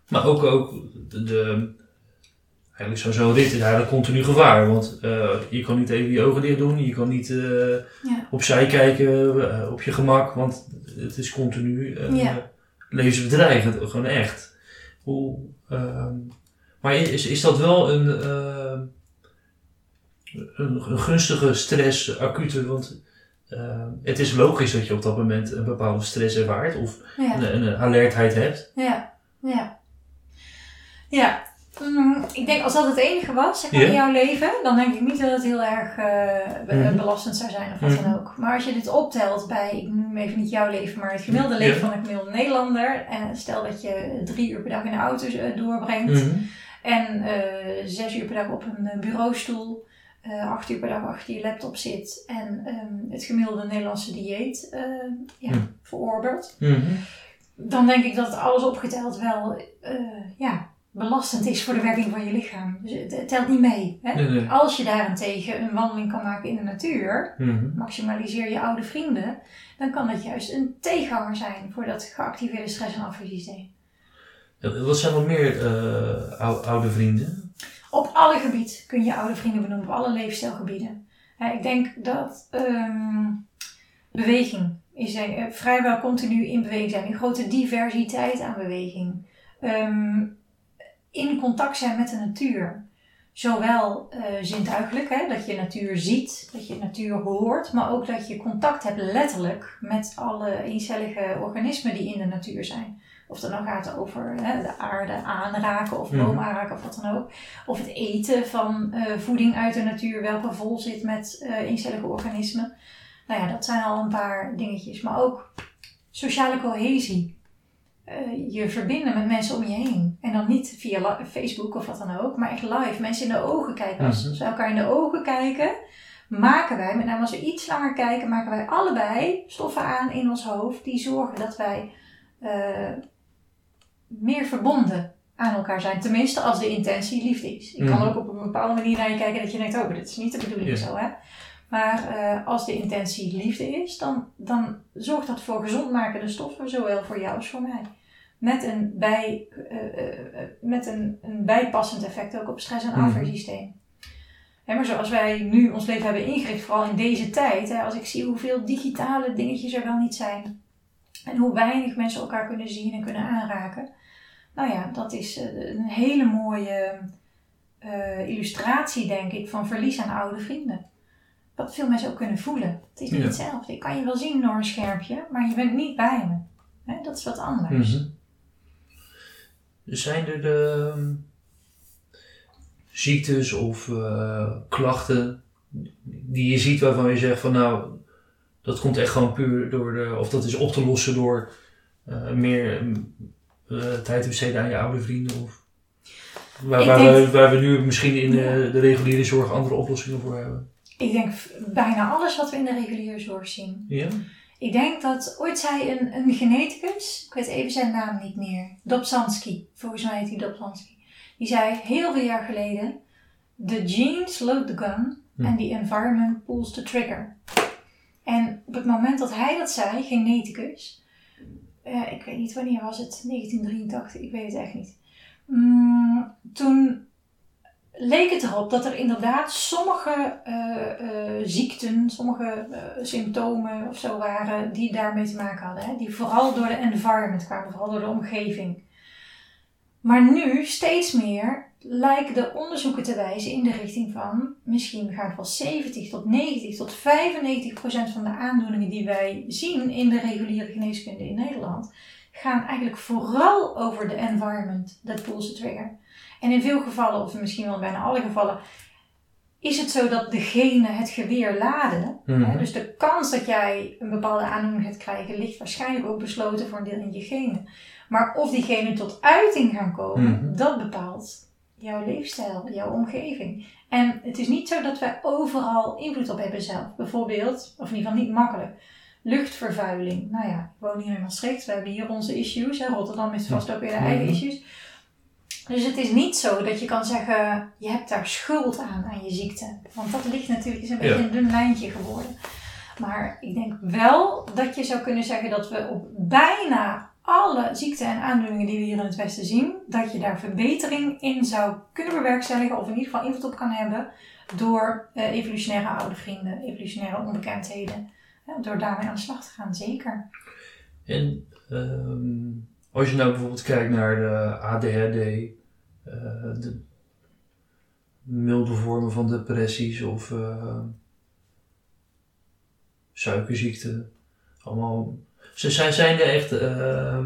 Speaker 2: Maar ook, ook de, de- eigenlijk zo'n rit is eigenlijk continu gevaar. Want eh, je kan niet even je ogen dicht doen, je kan niet
Speaker 1: Ja.
Speaker 2: opzij kijken eh, op je gemak, want het is continu
Speaker 1: Ja.
Speaker 2: levensbedreigend, gewoon echt. Hoe, ehm, maar is, is dat wel een, eh, een, een gunstige stress, acute? Want eh, het is logisch dat je op dat moment een bepaalde stress ervaart of
Speaker 1: Ja.
Speaker 2: een, een alertheid hebt.
Speaker 1: Ja, ja. Ja, mm, ik denk als dat het enige was zeg maar,
Speaker 2: Ja.
Speaker 1: in jouw leven, dan denk ik niet dat het heel erg eh, be-
Speaker 2: Mhm.
Speaker 1: belastend zou zijn of wat
Speaker 2: Mhm.
Speaker 1: dan ook. Maar als je dit optelt bij, ik noem even niet jouw leven, maar het gemiddelde leven van een gemiddelde Nederlander. En stel dat je drie uur per dag in de auto doorbrengt
Speaker 2: Mhm.
Speaker 1: En eh, zes uur per dag op een eh, bureaustoel. eh, acht uur per dag achter je laptop zit en ehm, het gemiddelde Nederlandse dieet ja,
Speaker 2: Mhm.
Speaker 1: verorbert
Speaker 2: Mhm.
Speaker 1: dan denk ik dat alles opgeteld wel ja, belastend is voor de werking van je lichaam. Dus het, telt niet mee. Hè?
Speaker 2: Nee, nee.
Speaker 1: Als je daarentegen een wandeling kan maken in de natuur,
Speaker 2: Mhm.
Speaker 1: maximaliseer je oude vrienden, dan kan dat juist een tegenhanger zijn voor dat geactiveerde stress- en afweersysteem.
Speaker 2: Wat zijn nog meer eh, ou- oude vrienden?
Speaker 1: Op alle gebieden kun je oude vrienden benoemen, op alle leefstijlgebieden. Ik denk dat ehm, beweging is eh, vrijwel continu in beweging zijn. Een grote diversiteit aan beweging. Ehm, in contact zijn met de natuur. Zowel eh, zintuigelijk, hè, dat je natuur ziet, dat je natuur hoort, maar ook dat je contact hebt letterlijk met alle eencellige organismen die in de natuur zijn. Of het nou gaat over hè, de aarde aanraken of
Speaker 2: Mhm.
Speaker 1: boom aanraken of wat dan ook. Of het eten van eh, voeding uit de natuur, welke vol zit met eencellige organismen. Nou ja, dat zijn al een paar dingetjes. Maar ook sociale cohesie. Eh, je verbinden met mensen om je heen. En dan niet via Facebook of wat dan ook, maar echt live. Mensen in de ogen kijken. Als
Speaker 2: Mhm.
Speaker 1: we elkaar in de ogen kijken, maken wij, met name als we iets langer kijken, maken wij allebei stoffen aan in ons hoofd die zorgen dat wij meer verbonden aan elkaar zijn. Tenminste, als de intentie liefde is. Ik kan
Speaker 2: Mhm.
Speaker 1: ook op een bepaalde manier naar je kijken dat je denkt, oh, dit is niet de bedoeling zo, hè. Maar eh, als de intentie liefde is, dan, dan zorgt dat voor gezondmakende stoffen, zowel voor jou als voor mij. Met een, bij, uh, met een, een bijpassend effect ook op stress- en
Speaker 2: Mhm.
Speaker 1: afweersysteem. Hè, maar zoals wij nu ons leven hebben ingericht, vooral in deze tijd, hè, als ik zie hoeveel digitale dingetjes er wel niet zijn. En hoe weinig mensen elkaar kunnen zien en kunnen aanraken. Nou ja, dat is eh, een hele mooie eh, illustratie, denk ik, van verlies aan oude vrienden. Wat veel mensen ook kunnen voelen. Het is niet
Speaker 2: Ja.
Speaker 1: hetzelfde. Ik kan je wel zien door een schermpje, maar je bent niet bij me. Hè, dat is wat anders.
Speaker 2: Mhm. Zijn er de ehm, ziektes of eh, klachten die je ziet waarvan je zegt van nou, dat komt echt gewoon puur door de, of dat is op te lossen door meer tijd te besteden aan je oude vrienden? Of waar,
Speaker 1: Ik
Speaker 2: waar,
Speaker 1: denk-
Speaker 2: we, waar we nu misschien in de, de reguliere zorg andere oplossingen voor hebben?
Speaker 1: Ik denk bijna alles wat we in de reguliere zorg zien.
Speaker 2: Ja?
Speaker 1: Ik denk dat ooit zei een, een geneticus, ik weet even zijn naam niet meer, Dobzhansky, volgens mij heet hij Dobzhansky. Die zei heel veel jaar geleden, the genes load the gun
Speaker 2: Hm.
Speaker 1: and the environment pulls the trigger. En op het moment dat hij dat zei, geneticus, eh, ik weet niet wanneer was het, 1983, ik weet het echt niet. Mm, toen leek het erop dat er inderdaad sommige eh, eh, ziekten, sommige eh, symptomen of zo waren die daarmee te maken hadden. Hè? Die vooral door de environment kwamen, vooral door de omgeving. Maar nu steeds meer lijken de onderzoeken te wijzen in de richting van misschien gaat wel 70 tot 90 tot 95 procent van de aandoeningen die wij zien in de reguliere geneeskunde in Nederland gaan eigenlijk vooral over de environment, dat pulls the trigger. En in veel gevallen, of misschien wel bijna alle gevallen, is het zo dat de genen het geweer laden.
Speaker 2: Mhm.
Speaker 1: Hè? Dus de kans dat jij een bepaalde aandoening gaat krijgen, ligt waarschijnlijk ook besloten voor een deel in je genen. Maar of die genen tot uiting gaan komen,
Speaker 2: Mhm.
Speaker 1: dat bepaalt jouw leefstijl, jouw omgeving. En het is niet zo dat wij overal invloed op hebben zelf. Bijvoorbeeld, of in ieder geval niet makkelijk, luchtvervuiling. Nou ja, ik woon hier in Maastricht, we hebben hier onze issues. Hè? Rotterdam heeft vast ook weer de eigen
Speaker 2: Mhm.
Speaker 1: issues. Dus het is niet zo dat je kan zeggen, je hebt daar schuld aan, aan je ziekte. Want dat ligt natuurlijk, is een beetje
Speaker 2: Ja.
Speaker 1: een dun lijntje geworden. Maar ik denk wel dat je zou kunnen zeggen dat we op bijna alle ziekten en aandoeningen die we hier in het Westen zien, dat je daar verbetering in zou kunnen bewerkstelligen, of in ieder geval invloed op kan hebben, door eh, evolutionaire oude vrienden, evolutionaire onbekendheden. Door daarmee aan de slag te gaan, zeker.
Speaker 2: En ehm, als je nou bijvoorbeeld kijkt naar de ADHD, eh, de milde vormen van depressies of eh, suikerziekte, allemaal. Zijn, zijn er echt eh,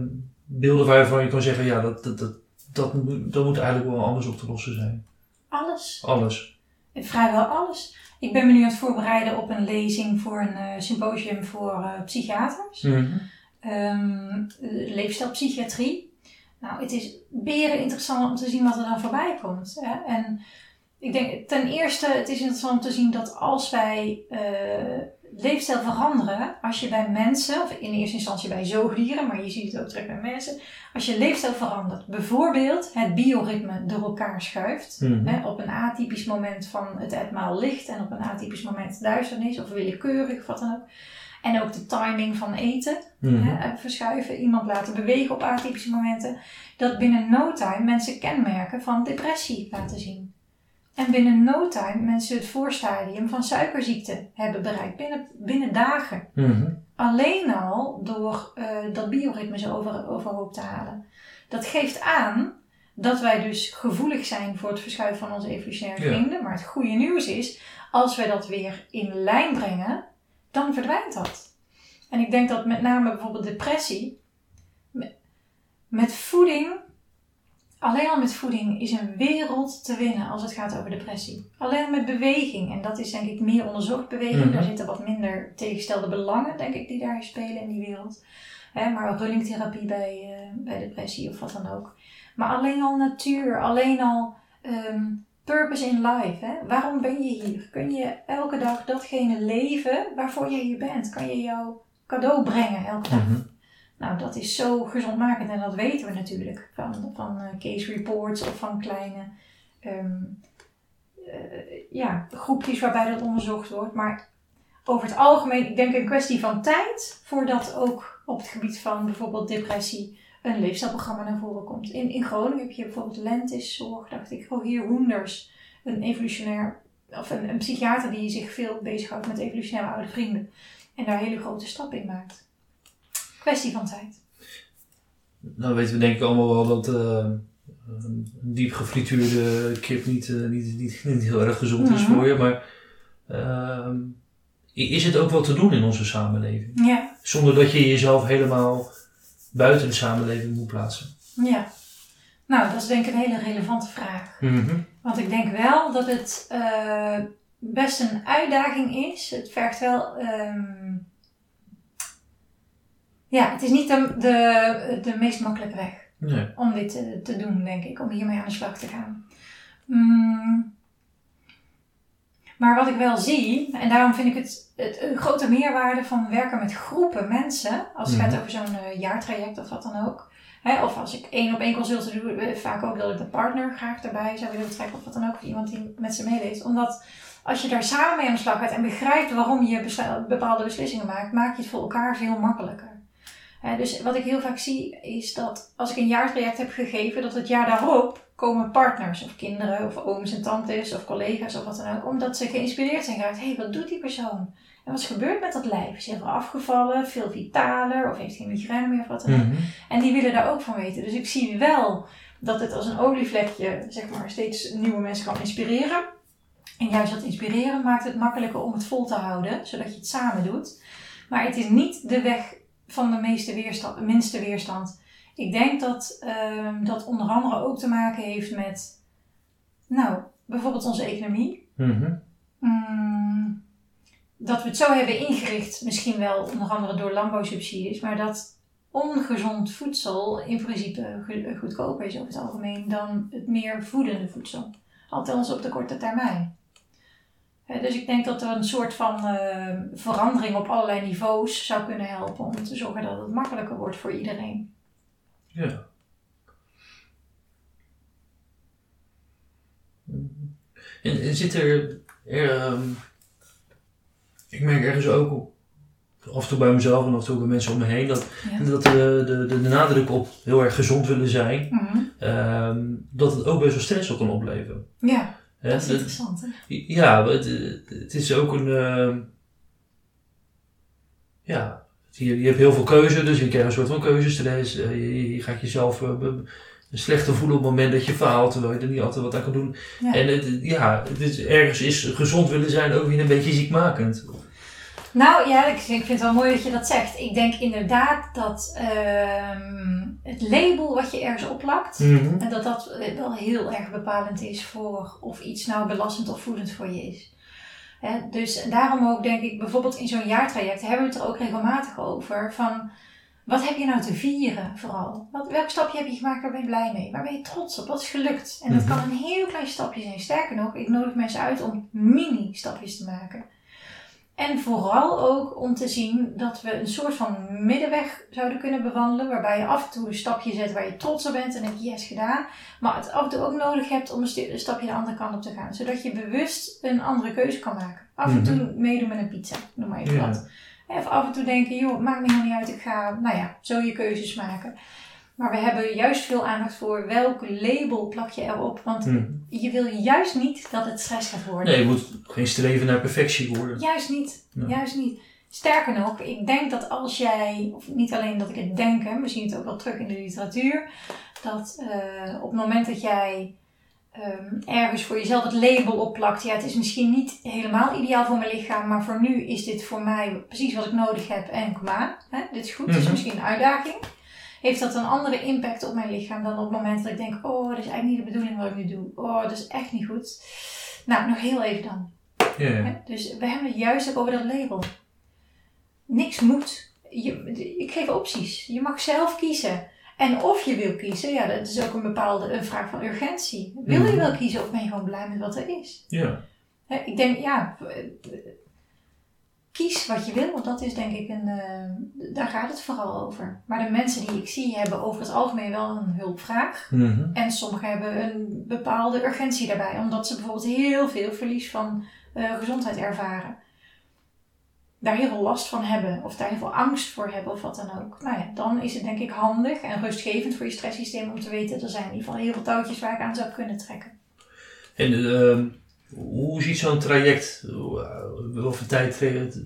Speaker 2: beelden waarvan je kan zeggen, ja, dat, dat, dat, dat, moet, dat moet eigenlijk wel anders op te lossen zijn?
Speaker 1: Alles.
Speaker 2: Alles.
Speaker 1: Vrijwel alles. Ik ben me nu aan het voorbereiden op een lezing voor een eh, symposium voor eh, psychiaters. Ehm, leefstijlpsychiatrie. Nou, het is beren interessant om te zien wat er dan voorbij komt. Hè? En ik denk ten eerste, het is interessant om te zien dat als wij leefstijl veranderen, als je bij mensen, of in eerste instantie bij zoogdieren, maar je ziet het ook terug bij mensen, als je leefstijl verandert, bijvoorbeeld het bioritme door elkaar schuift,
Speaker 2: Mhm.
Speaker 1: hè, op een atypisch moment van het etmaal licht en op een atypisch moment duisternis of willekeurig of wat dan ook. En ook de timing van eten
Speaker 2: Mhm.
Speaker 1: hè, eh, verschuiven, iemand laten bewegen op atypische momenten. Dat binnen no time mensen kenmerken van depressie laten zien. En binnen no time mensen het voorstadium van suikerziekte hebben bereikt, binnen, binnen dagen.
Speaker 2: Mhm.
Speaker 1: Alleen al door eh, dat bioritme zo over, overhoop te halen. Dat geeft aan dat wij dus gevoelig zijn voor het verschuiven van onze evolutionaire
Speaker 2: Ja.
Speaker 1: vrienden. Maar het goede nieuws is, als wij dat weer in lijn brengen, dan verdwijnt dat. En ik denk dat met name bijvoorbeeld depressie, met voeding, alleen al met voeding is een wereld te winnen als het gaat over depressie. Alleen al met beweging, en dat is denk ik meer onderzocht beweging,
Speaker 2: Mhm.
Speaker 1: daar zitten wat minder tegengestelde belangen, denk ik, die daar spelen in die wereld. Hè, maar runningtherapie bij, eh, bij depressie of wat dan ook. Maar alleen al natuur, alleen al ehm, purpose in life. Hè? Waarom ben je hier? Kun je elke dag datgene leven waarvoor je hier bent? Kan je jouw cadeau brengen elke dag?
Speaker 2: Mhm.
Speaker 1: Nou, dat is zo gezondmakend en dat weten we natuurlijk van, van eh, case reports of van kleine ehm, eh, ja, groepjes waarbij dat onderzocht wordt. Maar over het algemeen, ik denk een kwestie van tijd voordat ook op het gebied van bijvoorbeeld depressie een leefstijlprogramma naar voren komt. In, in Groningen heb je bijvoorbeeld Lentis Zorg, dacht ik, hier Hoenders, een evolutionair, of een, een psychiater die zich veel bezighoudt met evolutionaire oude vrienden en daar hele grote stappen in maakt. Kwestie van tijd.
Speaker 2: Nou weten we denk ik allemaal wel dat uh, een diep gefrituurde kip niet, uh, niet, niet, niet, heel erg gezond is
Speaker 1: Mhm.
Speaker 2: voor je, maar uh, is het ook wel te doen in onze samenleving?
Speaker 1: Ja,
Speaker 2: Zonder dat je jezelf helemaal buiten de samenleving moet plaatsen.
Speaker 1: ja. Nou, dat is denk ik een hele relevante vraag. Want ik denk wel dat het eh, best een uitdaging is. Het vergt wel. ehm, ja, het is niet de, de, de meest makkelijke weg
Speaker 2: Nee.
Speaker 1: om dit te, te doen, denk ik. Om hiermee aan de slag te gaan. Mm. Maar wat ik wel zie, en daarom vind ik het, het een grote meerwaarde van werken met groepen mensen, als het
Speaker 2: Mhm.
Speaker 1: gaat over zo'n eh, jaartraject of wat dan ook. Hè, of als ik één op één consulten doe, eh, vaak ook dat ik de partner graag erbij zou willen betrekken of wat dan ook, of iemand die met ze meeleest. Omdat als je daar samen mee aan de slag gaat en begrijpt waarom je bepaalde beslissingen maakt, maak je het voor elkaar veel makkelijker. Hè, dus wat ik heel vaak zie is dat als ik een jaartraject heb gegeven, dat het jaar daarop komen partners of kinderen of ooms en tantes of collega's of wat dan ook, omdat ze geïnspireerd zijn geraakt. Hé, hey, wat doet die persoon? En wat is gebeurd met dat lijf? Is hij heel afgevallen, veel vitaler of heeft hij migraine meer of wat dan ook?
Speaker 2: Mhm.
Speaker 1: En die willen daar ook van weten. Dus ik zie wel dat het als een olievlekje, zeg maar, steeds nieuwe mensen kan inspireren. En juist dat inspireren maakt het makkelijker om het vol te houden, zodat je het samen doet. Maar het is niet de weg van de meeste weerstand, minste weerstand. Ik denk dat ehm, dat onder andere ook te maken heeft met, nou, bijvoorbeeld onze economie.
Speaker 2: Mhm.
Speaker 1: Mm, dat we het zo hebben ingericht, misschien wel onder andere door landbouwsubsidies, maar dat ongezond voedsel in principe go- goedkoper is over het algemeen dan het meer voedende voedsel. Althans op de korte termijn. Dus ik denk dat er een soort van eh, verandering op allerlei niveaus zou kunnen helpen om te zorgen dat het makkelijker wordt voor iedereen.
Speaker 2: Ja. En, en zit er, er ehm, ik merk ergens ook af en toe bij mezelf en af en toe bij mensen om me heen, dat,
Speaker 1: Ja.
Speaker 2: dat de, de, de, de nadruk op heel erg gezond willen zijn,
Speaker 1: Mhm.
Speaker 2: ehm, dat het ook best wel stress op kan opleveren.
Speaker 1: Ja,
Speaker 2: Hè?
Speaker 1: dat is
Speaker 2: Dat-
Speaker 1: interessant. Hè?
Speaker 2: ja, het, het is ook een. ehm, ja, je, je hebt heel veel keuze, dus je krijgt een soort van keuzestress. Eh, je, je gaat jezelf eh, slechter voelen op het moment dat je faalt, terwijl je er niet altijd wat aan kan doen.
Speaker 1: Ja.
Speaker 2: En het, ja, het is, ergens is gezond willen zijn ook weer een beetje ziekmakend.
Speaker 1: Nou ja, ik, vind het wel mooi dat je dat zegt. Ik denk inderdaad dat ehm, het label wat je ergens oplakt,
Speaker 2: Mhm.
Speaker 1: en dat dat wel heel erg bepalend is voor of iets nou belastend of voedend voor je is. Dus daarom ook denk ik, bijvoorbeeld in zo'n jaartraject hebben we het er ook regelmatig over. Van wat heb je nou te vieren vooral? Wat, welk stapje heb je gemaakt, waar ben je blij mee? Waar ben je trots op? Wat is gelukt? En dat
Speaker 2: Mhm.
Speaker 1: kan een heel klein stapje zijn. Sterker nog, ik nodig mensen uit om mini-stapjes te maken. En vooral ook om te zien dat we een soort van middenweg zouden kunnen bewandelen. Waarbij je af en toe een stapje zet waar je trots op bent en denk je yes gedaan. Maar het af en toe ook nodig hebt om een, stapje de andere kant op te gaan. Zodat je bewust een andere keuze kan maken. Af en toe meedoen met een pizza, noem maar even
Speaker 2: Ja.
Speaker 1: wat. Of af en toe denken, joh, maakt me helemaal niet uit, ik ga, nou ja, zo je keuzes maken. Maar we hebben juist veel aandacht voor welk label plak je erop. Want
Speaker 2: Mhm.
Speaker 1: je wil juist niet dat het stress gaat worden.
Speaker 2: Nee, je moet geen streven naar perfectie worden.
Speaker 1: Juist niet.
Speaker 2: Ja.
Speaker 1: Juist niet. Sterker nog, ik denk dat als jij, of niet alleen dat ik het denk, hè, we zien het ook wel terug in de literatuur, dat eh, op het moment dat jij ehm, ergens voor jezelf het label opplakt, ja, het is misschien niet helemaal ideaal voor mijn lichaam, maar voor nu is dit voor mij precies wat ik nodig heb en kom aan. Hè, dit is goed, het is
Speaker 2: Mhm.
Speaker 1: misschien een uitdaging. Heeft dat een andere impact op mijn lichaam dan op het moment dat ik denk, oh, dat is eigenlijk niet de bedoeling wat ik nu doe. Oh, dat is echt niet goed. Nou, nog heel even dan.
Speaker 2: Ja?
Speaker 1: Dus we hebben het juist ook over dat label. Niks moet. Je, ik geef opties. Je mag zelf kiezen. En of je wil kiezen, ja, dat is ook een bepaalde een vraag van urgentie. Wil je
Speaker 2: Mhm.
Speaker 1: wel kiezen of ben je gewoon blij met wat er is?
Speaker 2: ja.
Speaker 1: Ik denk, ja, kies wat je wil, want dat is denk ik een, eh, daar gaat het vooral over. Maar de mensen die ik zie hebben over het algemeen wel een hulpvraag.
Speaker 2: Mhm.
Speaker 1: En sommigen hebben een bepaalde urgentie daarbij, omdat ze bijvoorbeeld heel veel verlies van eh, gezondheid ervaren. daar heel veel last van hebben of daar heel veel angst voor hebben of wat dan ook. Nou ja, dan is het denk ik handig en rustgevend voor je stresssysteem om te weten, er zijn in ieder geval heel veel touwtjes waar ik aan zou kunnen trekken.
Speaker 2: En ehm, hoe ziet zo'n traject, hoeveel tijd,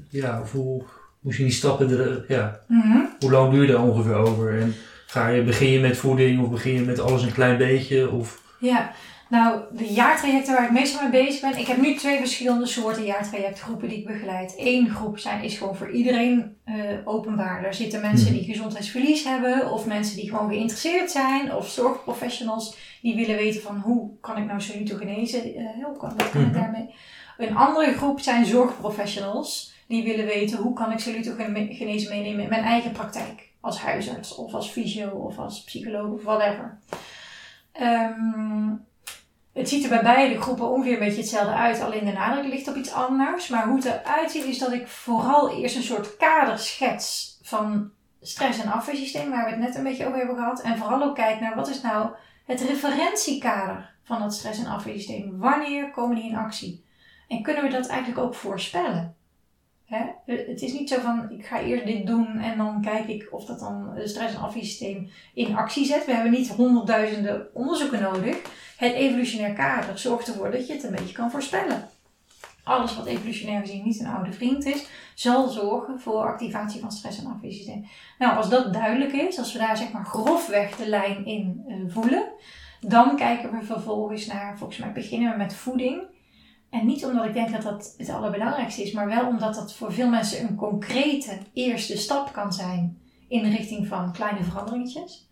Speaker 2: ja, of hoe, hoe zien die stappen er, ja,
Speaker 1: Mhm.
Speaker 2: hoe lang duur je daar ongeveer over? En ga je, begin je met voeding of begin je met alles een klein beetje? Of,
Speaker 1: Ja, nou, de jaartrajecten waar ik meestal mee bezig ben. Ik heb nu twee verschillende soorten jaartrajectgroepen die ik begeleid. Eén groep zijn, is gewoon voor iedereen eh, openbaar. Daar zitten mensen die gezondheidsverlies hebben, of mensen die gewoon geïnteresseerd zijn, of zorgprofessionals die willen weten van hoe kan ik nou salutogenese, eh hoe kan, wat kan ik
Speaker 2: Mhm.
Speaker 1: daarmee. Een andere groep zijn zorgprofessionals die willen weten hoe kan ik salutogenese meenemen in mijn eigen praktijk. Als huisarts, of als fysio, of als psycholoog, of whatever. Ehm, het ziet er bij beide groepen ongeveer een beetje hetzelfde uit, alleen de nadruk ligt op iets anders. Maar hoe het eruit ziet is dat ik vooral eerst een soort kader schets van stress- en afweersysteem, waar we het net een beetje over hebben gehad. En vooral ook kijk naar wat is nou het referentiekader van dat stress- en afweersysteem. Wanneer komen die in actie? En kunnen we dat eigenlijk ook voorspellen? Hè? Het is niet zo van ik ga eerst dit doen en dan kijk ik of dat dan het stress- en afweersysteem in actie zet. We hebben niet honderdduizenden onderzoeken nodig. Het evolutionair kader zorgt ervoor dat je het een beetje kan voorspellen. Alles wat evolutionair gezien niet een oude vriend is, zal zorgen voor activatie van stress- en afweersysteem. Nou, als dat duidelijk is, als we daar zeg maar grofweg de lijn in eh, voelen, dan kijken we vervolgens naar, volgens mij beginnen we met voeding. En niet omdat ik denk dat dat het allerbelangrijkste is, maar wel omdat dat voor veel mensen een concrete eerste stap kan zijn in de richting van kleine veranderingetjes.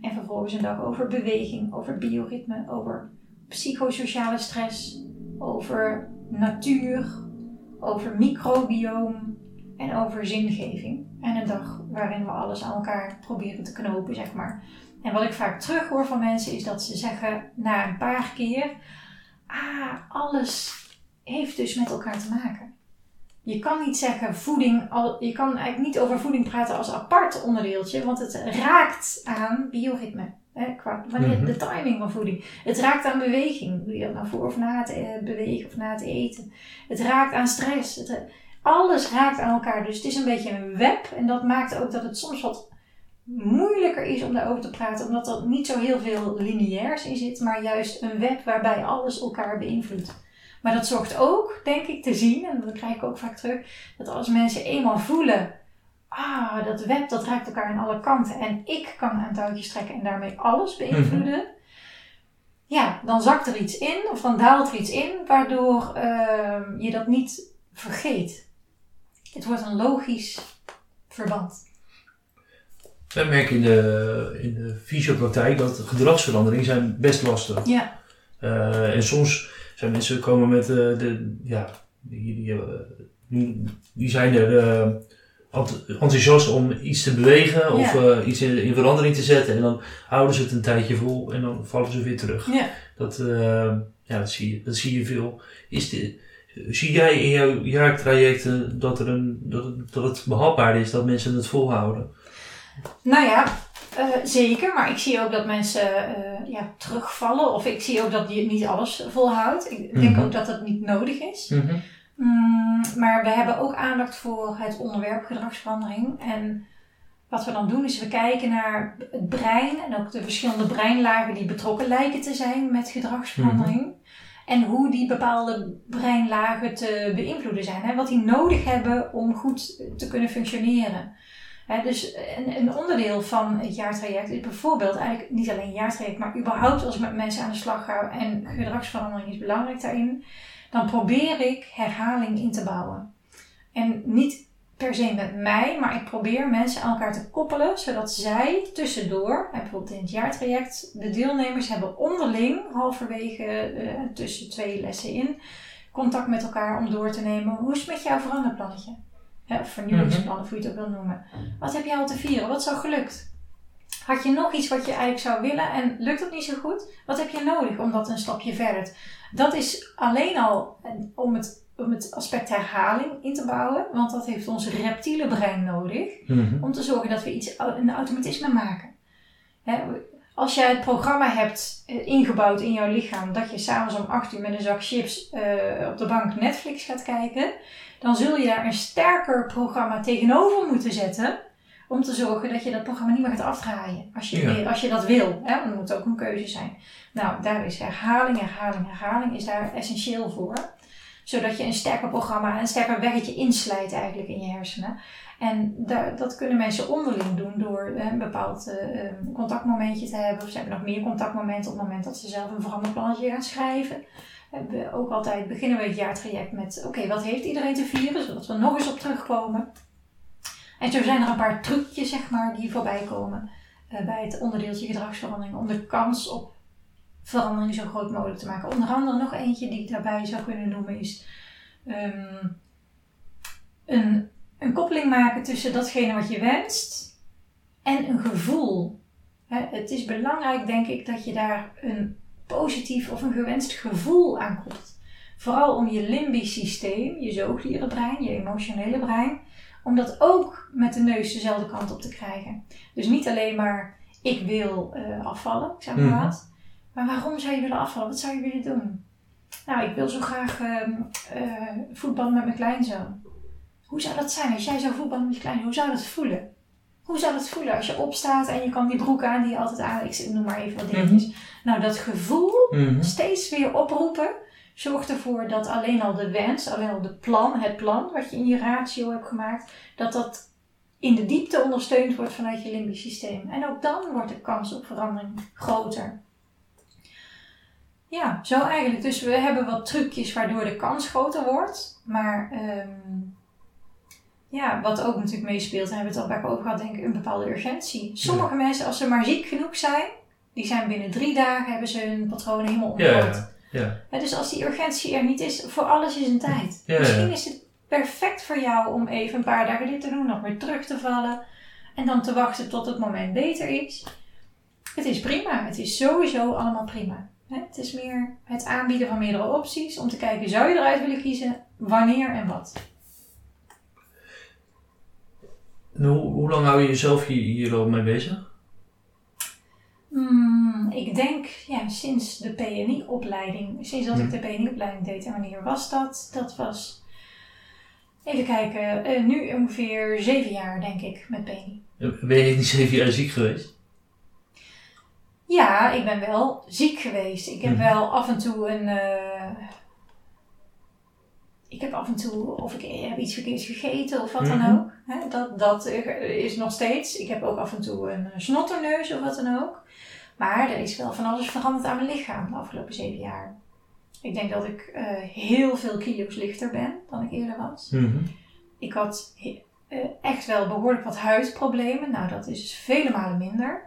Speaker 1: En vervolgens een dag over beweging, over bioritme, over psychosociale stress, over natuur, over microbioom en over zingeving. En een dag waarin we alles aan elkaar proberen te knopen, zeg maar. En wat ik vaak terug hoor van mensen is dat ze zeggen na een paar keer: Ah, alles heeft dus met elkaar te maken. Je kan niet zeggen voeding, al, je kan eigenlijk niet over voeding praten als apart onderdeeltje, want het raakt aan bioritme. Hè, qua, wanneer,
Speaker 2: Mhm.
Speaker 1: De timing van voeding. Het raakt aan beweging. Doe je dat nou voor of na het eh, bewegen of na het eten? Het raakt aan stress. Het, alles raakt aan elkaar. Dus het is een beetje een web. En dat maakt ook dat het soms wat moeilijker is om daarover te praten. Omdat er niet zo heel veel lineairs in zit. Maar juist een web waarbij alles elkaar beïnvloedt. Maar dat zorgt ook, denk ik, te zien. En dat krijg ik ook vaak terug. Dat als mensen eenmaal voelen. Ah, dat web dat raakt elkaar aan alle kanten. En ik kan aan touwtjes trekken en daarmee alles beïnvloeden. Ja, dan zakt er iets in. Of dan daalt er iets in. Waardoor ehm, je dat niet vergeet. Het wordt een logisch verband.
Speaker 2: wij merken in de, in de fysiopraktijk dat gedragsveranderingen zijn best lastig.
Speaker 1: Ja.
Speaker 2: Eh, en soms zijn mensen komen met eh, de, ja, die, die, eh, die, zijn er enthousiast om iets te bewegen of
Speaker 1: Ja.
Speaker 2: eh, iets in, in verandering te zetten. En dan houden ze het een tijdje vol en dan vallen ze weer terug.
Speaker 1: Ja.
Speaker 2: Dat, eh, ja, dat, zie je, dat zie je veel. Is de, zie jij in jouw jaartrajecten dat, er een, dat, het, dat het behapbaar is dat mensen het volhouden?
Speaker 1: Nou ja, eh, zeker. Maar ik zie ook dat mensen ja, terugvallen. Of ik zie ook dat je niet alles volhoudt. Ik denk
Speaker 2: Mhm.
Speaker 1: ook dat dat niet nodig is. Mm, maar we hebben ook aandacht voor het onderwerp gedragsverandering. En wat we dan doen is we kijken naar het brein en ook de verschillende breinlagen die betrokken lijken te zijn met gedragsverandering. En hoe die bepaalde breinlagen te beïnvloeden zijn. Hè? Wat die nodig hebben om goed te kunnen functioneren. Hè, dus een, een onderdeel van het jaartraject is bijvoorbeeld eigenlijk niet alleen jaartraject, maar überhaupt als ik met mensen aan de slag ga en gedragsverandering is belangrijk daarin, dan probeer ik herhaling in te bouwen. En niet per se met mij, maar ik probeer mensen aan elkaar te koppelen, zodat zij tussendoor, bijvoorbeeld in het jaartraject, de deelnemers hebben onderling, halverwege eh, tussen twee lessen in, contact met elkaar om door te nemen. Hoe is het met jouw veranderplannetje? Hè, of vernieuwingsplannen, of hoe je het ook wil noemen. Wat heb jij al te vieren? Wat is al gelukt? Had je nog iets wat je eigenlijk zou willen en lukt het niet zo goed? Wat heb je nodig om dat een stapje verder te... Dat is alleen al om het, om het aspect herhaling in te bouwen, want dat heeft ons reptiele brein nodig
Speaker 2: Mhm.
Speaker 1: om te zorgen dat we iets, een automatisme maken. Hè, als jij het programma hebt eh, ingebouwd in jouw lichaam dat je s'avonds om 8 uur met een zak chips eh, op de bank Netflix gaat kijken, dan zul je daar een sterker programma tegenover moeten zetten om te zorgen dat je dat programma niet meer gaat afdraaien. Als je,
Speaker 2: Ja.
Speaker 1: als je dat wil, hè? want het moet ook een keuze zijn. Nou, daar is herhaling, herhaling, herhaling is daar essentieel voor. Zodat je een sterker programma, een sterker weggetje inslijt eigenlijk in je hersenen. En daar, dat kunnen mensen onderling doen door eh, een bepaald eh, eh, contactmomentje te hebben. Of ze hebben nog meer contactmomenten op het moment dat ze zelf een veranderplannetje gaan schrijven. Hebben we ook altijd beginnen we het jaartraject met: oké, wat heeft iedereen te vieren? Zodat we nog eens op terugkomen. En zo zijn er een paar trucjes, zeg maar, die voorbij komen eh, bij het onderdeeltje gedragsverandering. Om de kans op verandering zo groot mogelijk te maken. Onder andere nog eentje die ik daarbij zou kunnen noemen is ehm, een, een koppeling maken tussen datgene wat je wenst en een gevoel. Het is belangrijk, denk ik, dat je daar een positief of een gewenst gevoel aan koppelt. Vooral om je limbisch systeem, je zoogdierenbrein, je emotionele brein, om dat ook met de neus dezelfde kant op te krijgen. Dus niet alleen maar ik wil eh, afvallen, ik zeg maar
Speaker 2: Mhm.
Speaker 1: wat. Maar waarom zou je willen afvallen? Wat zou je willen doen? Nou, ik wil zo graag eh, voetballen met mijn kleinzoon. Hoe zou dat zijn als jij zou voetballen met je kleinzoon? Hoe zou dat voelen? Hoe zou dat voelen als je opstaat en je kan die broek aan die je altijd aan... Ik noem maar even wat dingetjes. Nou, dat gevoel
Speaker 2: Mhm.
Speaker 1: steeds weer oproepen zorgt ervoor dat alleen al de wens, alleen al de plan, het plan wat je in je ratio hebt gemaakt, dat dat in de diepte ondersteund wordt vanuit je limbisch systeem. En ook dan wordt de kans op verandering groter. Ja, zo eigenlijk. Dus we hebben wat trucjes waardoor de kans groter wordt. Maar ehm, ja, wat ook natuurlijk meespeelt, en hebben we het al vaak over gehad, denk ik, een bepaalde urgentie. Sommige mensen, als ze maar ziek genoeg zijn, die zijn binnen drie dagen, hebben ze hun patronen helemaal
Speaker 2: Ja, ja, ja.
Speaker 1: Dus als die urgentie er niet is, voor alles is een tijd.
Speaker 2: Ja.
Speaker 1: Misschien is het perfect voor jou om even een paar dagen dit te doen, nog weer terug te vallen en dan te wachten tot het moment beter is. Het is prima. Het is sowieso allemaal prima. Het is meer het aanbieden van meerdere opties om te kijken, zou je eruit willen kiezen, wanneer en wat.
Speaker 2: En hoe, hoe lang hou je jezelf hier, hier al mee bezig?
Speaker 1: Hmm, ik denk ja, sinds de PNI-opleiding, sinds dat ik de PNI-opleiding deed, en wanneer was dat? Dat was, even kijken, eh, nu ongeveer zeven jaar denk ik met PNI.
Speaker 2: Ben je niet zeven jaar ziek geweest?
Speaker 1: Ja, ik ben wel ziek geweest. Ik heb wel af en toe een. eh, ik heb af en toe, of ik heb iets verkeerds gegeten of wat dan
Speaker 2: Mhm.
Speaker 1: ook. Dat, dat is nog steeds. Ik heb ook af en toe een snotterneus of wat dan ook. Maar er is wel van alles veranderd aan mijn lichaam de afgelopen zeven jaar. Ik denk dat ik eh, heel veel kilo's lichter ben dan ik eerder was.
Speaker 2: Mhm.
Speaker 1: Ik had eh, echt wel behoorlijk wat huidproblemen. Nou, dat is vele malen minder.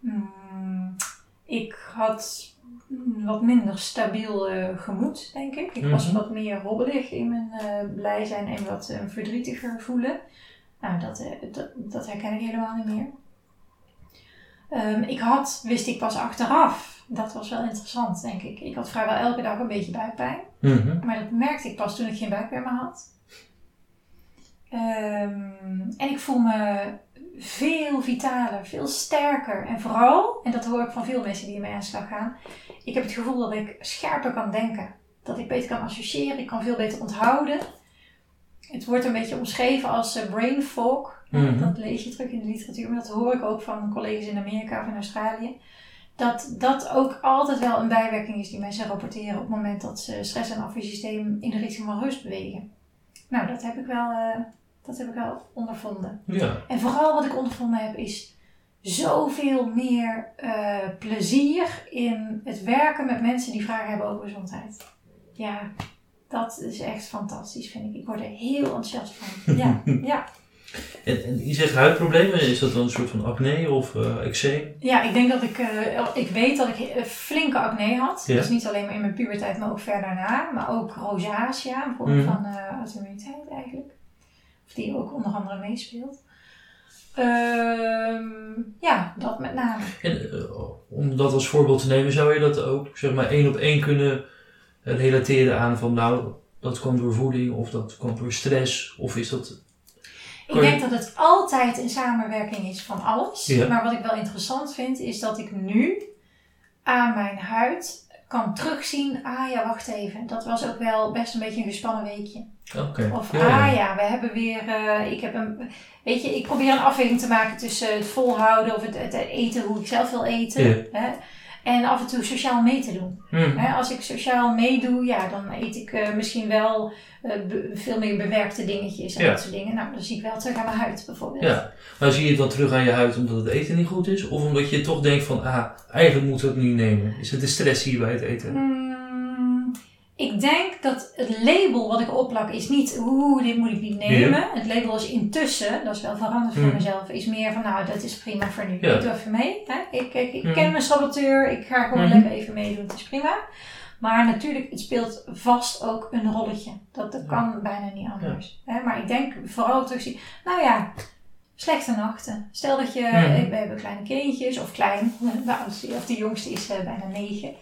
Speaker 1: Mm, ik had wat minder stabiel gemoed, denk ik. Ik was
Speaker 2: Mhm.
Speaker 1: wat meer hobbelig in mijn eh, blij zijn en wat verdrietiger voelen. Nou, dat, dat, dat herken ik helemaal niet meer. Ehm, ik had, wist ik pas achteraf, dat was wel interessant, denk ik. Ik had vrijwel elke dag een beetje buikpijn.
Speaker 2: Mhm.
Speaker 1: Maar dat merkte ik pas toen ik geen buikpijn meer had. Ehm, en ik voel me veel vitaler, veel sterker. En vooral, en dat hoor ik van veel mensen die mee aan de slag gaan, ik heb het gevoel dat ik scherper kan denken. Dat ik beter kan associëren, ik kan veel beter onthouden. Het wordt een beetje omschreven als brain fog.
Speaker 2: Mhm.
Speaker 1: Dat lees je terug in de literatuur, maar dat hoor ik ook van collega's in Amerika of in Australië. Dat dat ook altijd wel een bijwerking is die mensen rapporteren op het moment dat ze stress- en afweersysteem in de richting van rust bewegen. Nou, dat heb ik wel, eh, dat heb ik wel ondervonden.
Speaker 2: Ja.
Speaker 1: En vooral wat ik ondervonden heb is zoveel meer eh, plezier in het werken met mensen die vragen hebben over gezondheid. Ja, dat is echt fantastisch, vind ik. Ik word er heel enthousiast van. Ja, [LAUGHS] ja.
Speaker 2: En, en je zegt huidproblemen, is dat dan een soort van acne of eh eczeem?
Speaker 1: Ja, ik denk dat ik, eh, ik weet dat ik eh, flinke acne had.
Speaker 2: Ja.
Speaker 1: Dus niet alleen maar in mijn puberteit, maar ook ver daarna. Maar ook rosacea, een vorm
Speaker 2: Mhm.
Speaker 1: van auto-immuniteit eigenlijk. Of die ook onder andere meespeelt. Ehm, ja, dat met name.
Speaker 2: En om dat als voorbeeld te nemen, zou je dat ook zeg maar één op één kunnen relateren aan van nou, dat kwam door voeding of dat kwam door stress of is dat...
Speaker 1: Ik denk dat het altijd een samenwerking is van alles.
Speaker 2: Ja.
Speaker 1: Maar wat ik wel interessant vind, is dat ik nu aan mijn huid kan terugzien. Ah ja, wacht even. Dat was ook wel best een beetje een gespannen weekje. Of
Speaker 2: Ja, ja.
Speaker 1: ah ja, we hebben weer. eh, ik heb een. Weet je, ik probeer een afweging te maken tussen het volhouden of het, het eten hoe ik zelf wil eten. Hè, en af en toe sociaal mee te doen. Hè, als ik sociaal meedoe, ja, dan eet ik eh, misschien wel eh, veel meer bewerkte dingetjes en
Speaker 2: Ja.
Speaker 1: dat soort dingen. Nou, dan zie ik wel terug aan mijn huid bijvoorbeeld.
Speaker 2: Ja, maar zie je het dan terug aan je huid omdat het eten niet goed is? Of omdat je toch denkt van, ah, eigenlijk moeten we het niet nemen? Is het de stress hier bij het eten?
Speaker 1: Mm, ik denk dat het label wat ik opplak is niet, oeh, dit moet ik niet nemen. Het label is intussen, dat is wel veranderd voor
Speaker 2: Mm.
Speaker 1: mezelf, is meer van, nou, dat is prima voor nu.
Speaker 2: Ja.
Speaker 1: Ik doe even mee. Hè? Ik, ik, ik
Speaker 2: Mm.
Speaker 1: ken mijn saboteur, ik ga gewoon
Speaker 2: Mhm.
Speaker 1: lekker even meedoen, het is prima. Maar natuurlijk, het speelt vast ook een rolletje. Dat, dat kan bijna niet anders. Hè? Maar ik denk vooral terugzien, nou ja, slechte nachten. Stel dat je, we hebben kleine kindjes, of klein, [LAUGHS] oudste of de jongste is eh, bijna negen.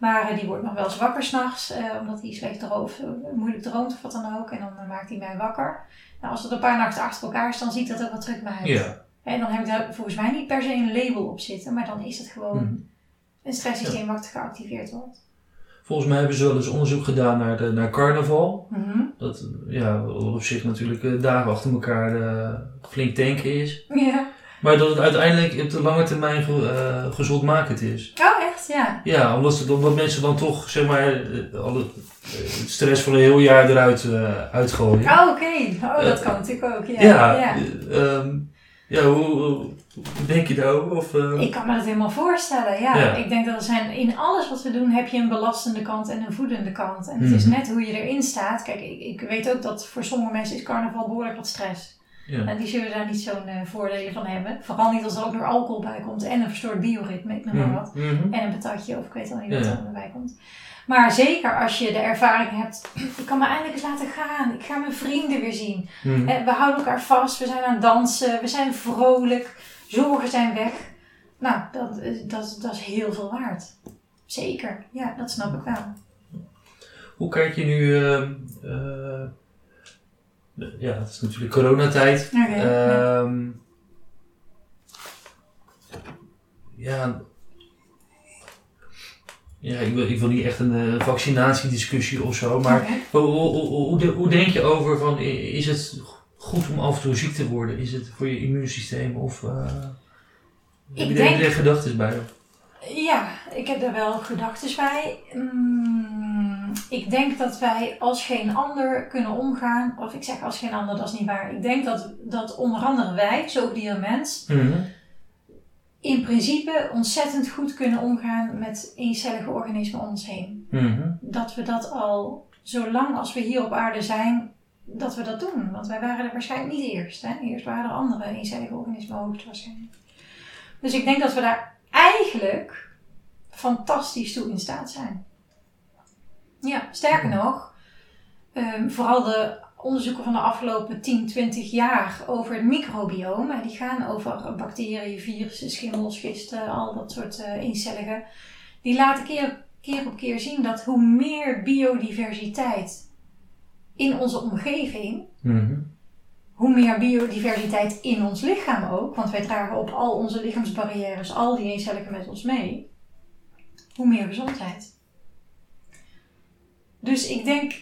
Speaker 1: Maar eh, die wordt nog wel eens wakker s'nachts, eh omdat hij slecht droomt, moeilijk droomt of wat dan ook. En dan eh, maakt hij mij wakker. Nou, als het een paar nachten achter elkaar is, dan ziet dat ook wel terug bij huid.
Speaker 2: Ja.
Speaker 1: En dan heb ik daar volgens mij niet per se een label op zitten, maar dan is het gewoon
Speaker 2: Mhm.
Speaker 1: een stresssysteem wat geactiveerd wordt.
Speaker 2: Volgens mij hebben ze wel eens onderzoek gedaan naar, de, naar carnaval.
Speaker 1: Mhm.
Speaker 2: Dat ja, op zich natuurlijk dagen achter elkaar flink tanken is.
Speaker 1: Ja.
Speaker 2: Maar dat het uiteindelijk op de lange termijn ge, eh, gezondmakend is.
Speaker 1: Oh, echt? Ja.
Speaker 2: Ja, omdat, ze, omdat mensen dan toch zeg maar eh, alle eh, het stress van een heel jaar eruit eh, uitgooien.
Speaker 1: Oh, oké. Oh, dat kan natuurlijk ook. Ja.
Speaker 2: Ja,
Speaker 1: ja.
Speaker 2: eh, ehm, ja hoe, denk je daarover? Of,
Speaker 1: Ik kan me dat helemaal voorstellen, ja.
Speaker 2: Ja.
Speaker 1: Ik denk dat er zijn, in alles wat we doen heb je een belastende kant en een voedende kant. En het is
Speaker 2: Mhm.
Speaker 1: net hoe je erin staat. Kijk, ik, ik weet ook dat voor sommige mensen is carnaval behoorlijk wat stress.
Speaker 2: Ja.
Speaker 1: En die zullen daar niet zo'n eh, voordelen van hebben. Vooral niet als er ook nog alcohol bij komt en een verstoord bioritme, ik noem maar wat.
Speaker 2: Mhm, mhm.
Speaker 1: En een patatje, of ik weet al niet wat er erbij komt. Maar zeker als je de ervaring hebt, ik kan me eindelijk eens laten gaan. Ik ga mijn vrienden weer zien.
Speaker 2: Mhm.
Speaker 1: Hè, We houden elkaar vast, we zijn aan het dansen, we zijn vrolijk, zorgen zijn weg. Nou, dat, is- dat, dat is heel veel waard. Zeker, ja, dat snap ik wel.
Speaker 2: Hoe kijk je nu... ehm, eh, ja, het is natuurlijk coronatijd.
Speaker 1: Ja.
Speaker 2: Ehm, ja. Ja, ik wil, ik wil niet echt een eh, vaccinatiediscussie of zo, maar hoe, hoe, hoe, hoe, de- hoe denk je over van, is het goed om af en toe ziek te worden? Is het voor je immuunsysteem of... eh heb je daar-
Speaker 1: denk-
Speaker 2: daar gedachten bij?
Speaker 1: Ja, ik heb daar wel gedachten bij. Mm, ik denk dat wij als geen ander kunnen omgaan, of ik zeg als geen ander, dat is niet waar. Ik denk dat, dat onder andere wij, en mens,
Speaker 2: Mhm.
Speaker 1: in principe ontzettend goed kunnen omgaan met eencellige organismen om ons heen.
Speaker 2: Mhm.
Speaker 1: dat we dat al, zolang als we hier op aarde zijn, dat we dat doen. Want wij waren er waarschijnlijk niet eerst. Hè? Eerst waren er andere eencellige organismen hoogstwaarschijnlijk. Dus ik denk dat we daar eigenlijk fantastisch toe in staat zijn. Ja, sterker nog, ehm, vooral de onderzoeken van de afgelopen 10, 20 jaar over het microbioom, hè, die gaan over bacteriën, virussen, schimmels, gisten, al dat soort eh eencellige, die laten keer, keer op keer zien dat hoe meer biodiversiteit in onze omgeving,
Speaker 2: Mhm.
Speaker 1: hoe meer biodiversiteit in ons lichaam ook, want wij dragen op al onze lichaamsbarrières, al die eencelligen met ons mee, hoe meer gezondheid. Dus ik denk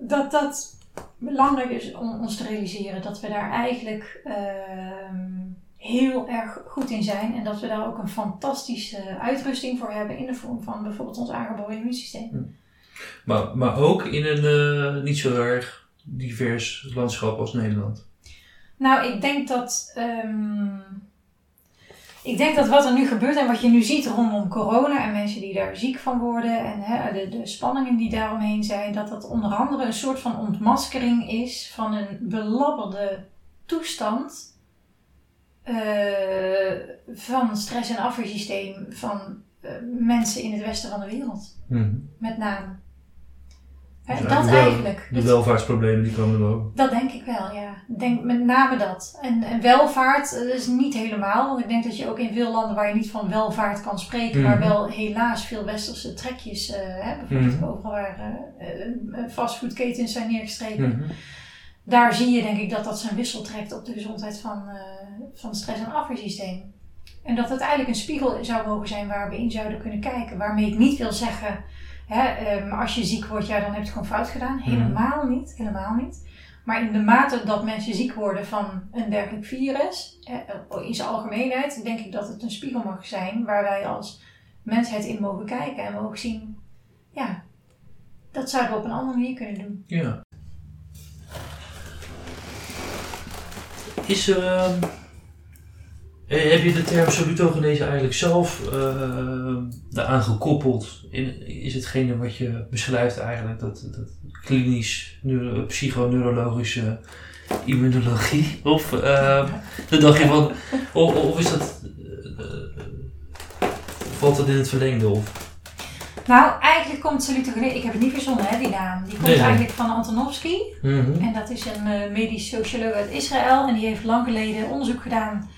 Speaker 1: dat dat belangrijk is om ons te realiseren dat we daar eigenlijk ehm, heel erg goed in zijn en dat we daar ook een fantastische uitrusting voor hebben in de vorm van bijvoorbeeld ons aangeboren immuunsysteem.
Speaker 2: Maar, maar ook in een eh, niet zo erg divers landschap als Nederland.
Speaker 1: Nou, ik denk dat. ehm, ik denk dat wat er nu gebeurt en wat je nu ziet rondom corona en mensen die daar ziek van worden en hè, de, de spanningen die daaromheen zijn, dat dat onder andere een soort van ontmaskering is van een belabberde toestand eh, van stress- en afweersysteem van eh, mensen in het westen van de wereld,
Speaker 2: Mhm.
Speaker 1: met name. Hè,
Speaker 2: Dus
Speaker 1: dat
Speaker 2: eigenlijk wel-
Speaker 1: eigenlijk.
Speaker 2: De welvaartsproblemen die komen er ook.
Speaker 1: Dat denk ik wel, ja. Denk met name dat. En, en welvaart eh, is niet helemaal, want ik denk dat je ook in veel landen waar je niet van welvaart kan spreken, maar
Speaker 2: Mhm.
Speaker 1: wel helaas veel westerse trekjes eh hebt, bijvoorbeeld
Speaker 2: Mhm.
Speaker 1: overal waar eh, fastfoodketens zijn neergestreken,
Speaker 2: Mhm.
Speaker 1: daar zie je denk ik dat dat zijn wissel trekt op de gezondheid van, van het stress- en afweersysteem. En dat het eigenlijk een spiegel zou mogen zijn waar we in zouden kunnen kijken. Waarmee ik niet wil zeggen, hè, ehm, als je ziek wordt, ja, dan heb je het gewoon fout gedaan. Helemaal niet, helemaal niet. Maar in de mate dat mensen ziek worden van een dergelijk virus, eh, in zijn algemeenheid, denk ik dat het een spiegel mag zijn waar wij als mensheid in mogen kijken en mogen zien, ja, dat zouden we op een andere manier kunnen doen.
Speaker 2: Ja. Is er. ehm, eh, heb je de term salutogenese eigenlijk zelf uh, daaraan gekoppeld? In, is hetgene wat je beschrijft eigenlijk dat, dat klinisch, neuro, psychoneurologische immunologie? Of uh, [LAUGHS] dan dacht je van, of, of is dat, uh, valt dat in het verlengde? Of?
Speaker 1: Nou, eigenlijk komt salutogenese, ik heb het niet verzonnen hè, die naam, die komt
Speaker 2: Nee, nee.
Speaker 1: eigenlijk van Antonovsky.
Speaker 2: Mhm.
Speaker 1: En dat is een eh, medisch socioloog uit Israël. En die heeft lang geleden onderzoek gedaan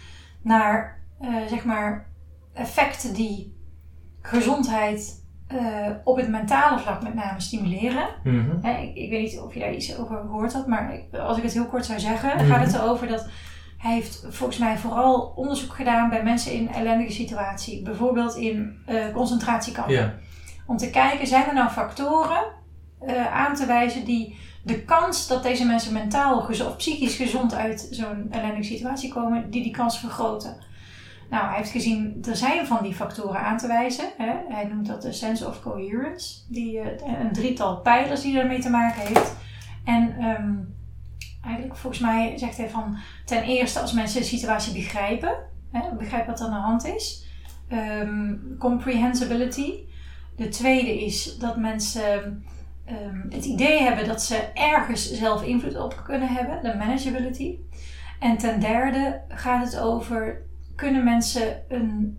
Speaker 1: naar eh, zeg maar effecten die gezondheid eh, op het mentale vlak met name stimuleren.
Speaker 2: Mhm.
Speaker 1: Hè, ik, ik weet niet of je daar iets over gehoord had, maar ik- als ik het heel kort zou zeggen,
Speaker 2: Mhm.
Speaker 1: gaat het erover dat hij heeft volgens mij vooral onderzoek gedaan bij mensen in ellendige situatie. Bijvoorbeeld in eh, concentratiekampen om te kijken, zijn er nou factoren aan te wijzen die de kans dat deze mensen mentaal of psychisch gezond uit zo'n ellendige situatie komen, die die kans vergroten. Nou, hij heeft gezien, er zijn van die factoren aan te wijzen. Hè? Hij noemt dat de sense of coherence. Die, eh, een drietal pijlers die daarmee te maken heeft. En ehm, eigenlijk volgens mij zegt hij van, ten eerste als mensen de situatie begrijpen, hè, begrijpen wat er aan de hand is. Ehm, comprehensibility. De tweede is dat mensen ehm, het idee hebben dat ze ergens zelf invloed op kunnen hebben, de manageability. En ten derde gaat het over, kunnen mensen een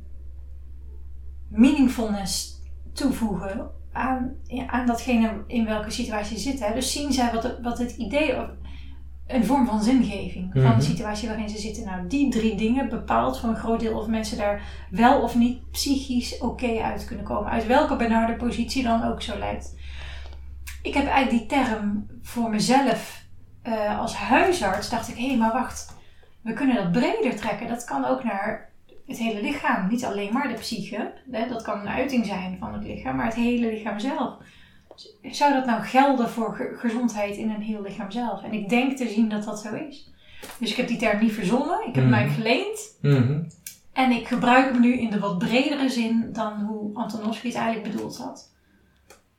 Speaker 1: meaningfulness toevoegen aan, aan datgene in welke situatie ze zitten. hè. Dus zien zij wat, het- wat het idee, een vorm van zingeving van
Speaker 2: Mhm.
Speaker 1: de situatie waarin ze zitten. Nou, die drie dingen bepaalt voor een groot deel of mensen daar wel of niet psychisch oké uit kunnen komen. Uit welke benarde positie dan ook zo lijkt. Ik heb eigenlijk die term voor mezelf eh, als huisarts. Dacht ik, hé, hey, maar wacht. We kunnen dat breder trekken. Dat kan ook naar het hele lichaam. Niet alleen maar de psyche. Hè? Dat kan een uiting zijn van het lichaam. Maar het hele lichaam zelf. Zou dat nou gelden voor ge- gezondheid in een heel lichaam zelf? En ik denk te zien dat dat zo is. Dus ik heb die term niet verzonnen. Ik heb hem
Speaker 2: Mhm.
Speaker 1: eigenlijk geleend.
Speaker 2: Mhm.
Speaker 1: En ik gebruik hem nu in de wat bredere zin dan hoe Antonovsky het eigenlijk bedoeld had.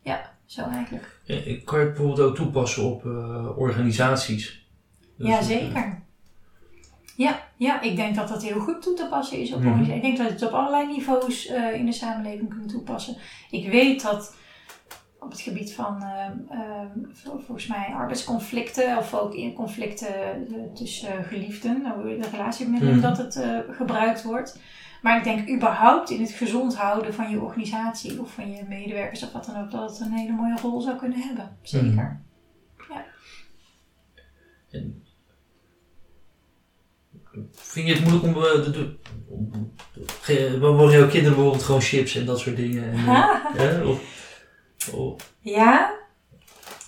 Speaker 1: Ja, zo eigenlijk.
Speaker 2: Eh, Kan je het bijvoorbeeld ook toepassen op eh, organisaties? Dus,
Speaker 1: Ja,
Speaker 2: eh,
Speaker 1: zeker. Ja, ja, ik denk dat dat heel goed toe te passen is op organisatie. Ik denk dat we het op allerlei niveaus eh, in de samenleving kunnen toepassen. Ik weet dat op het gebied van vol- volgens mij arbeidsconflicten of ook in conflicten eh, tussen geliefden, de relatiebemiddeling,
Speaker 2: Mhm.
Speaker 1: dat het eh, gebruikt wordt. Maar ik denk überhaupt in het gezond houden van je organisatie of van je medewerkers of wat dan ook, dat het een hele mooie rol zou kunnen hebben. Zeker.
Speaker 2: Vind je het moeilijk om... eh, We mogen jouw kinderen bijvoorbeeld gewoon chips en dat soort dingen. En, eh? Of, of-
Speaker 1: Ja.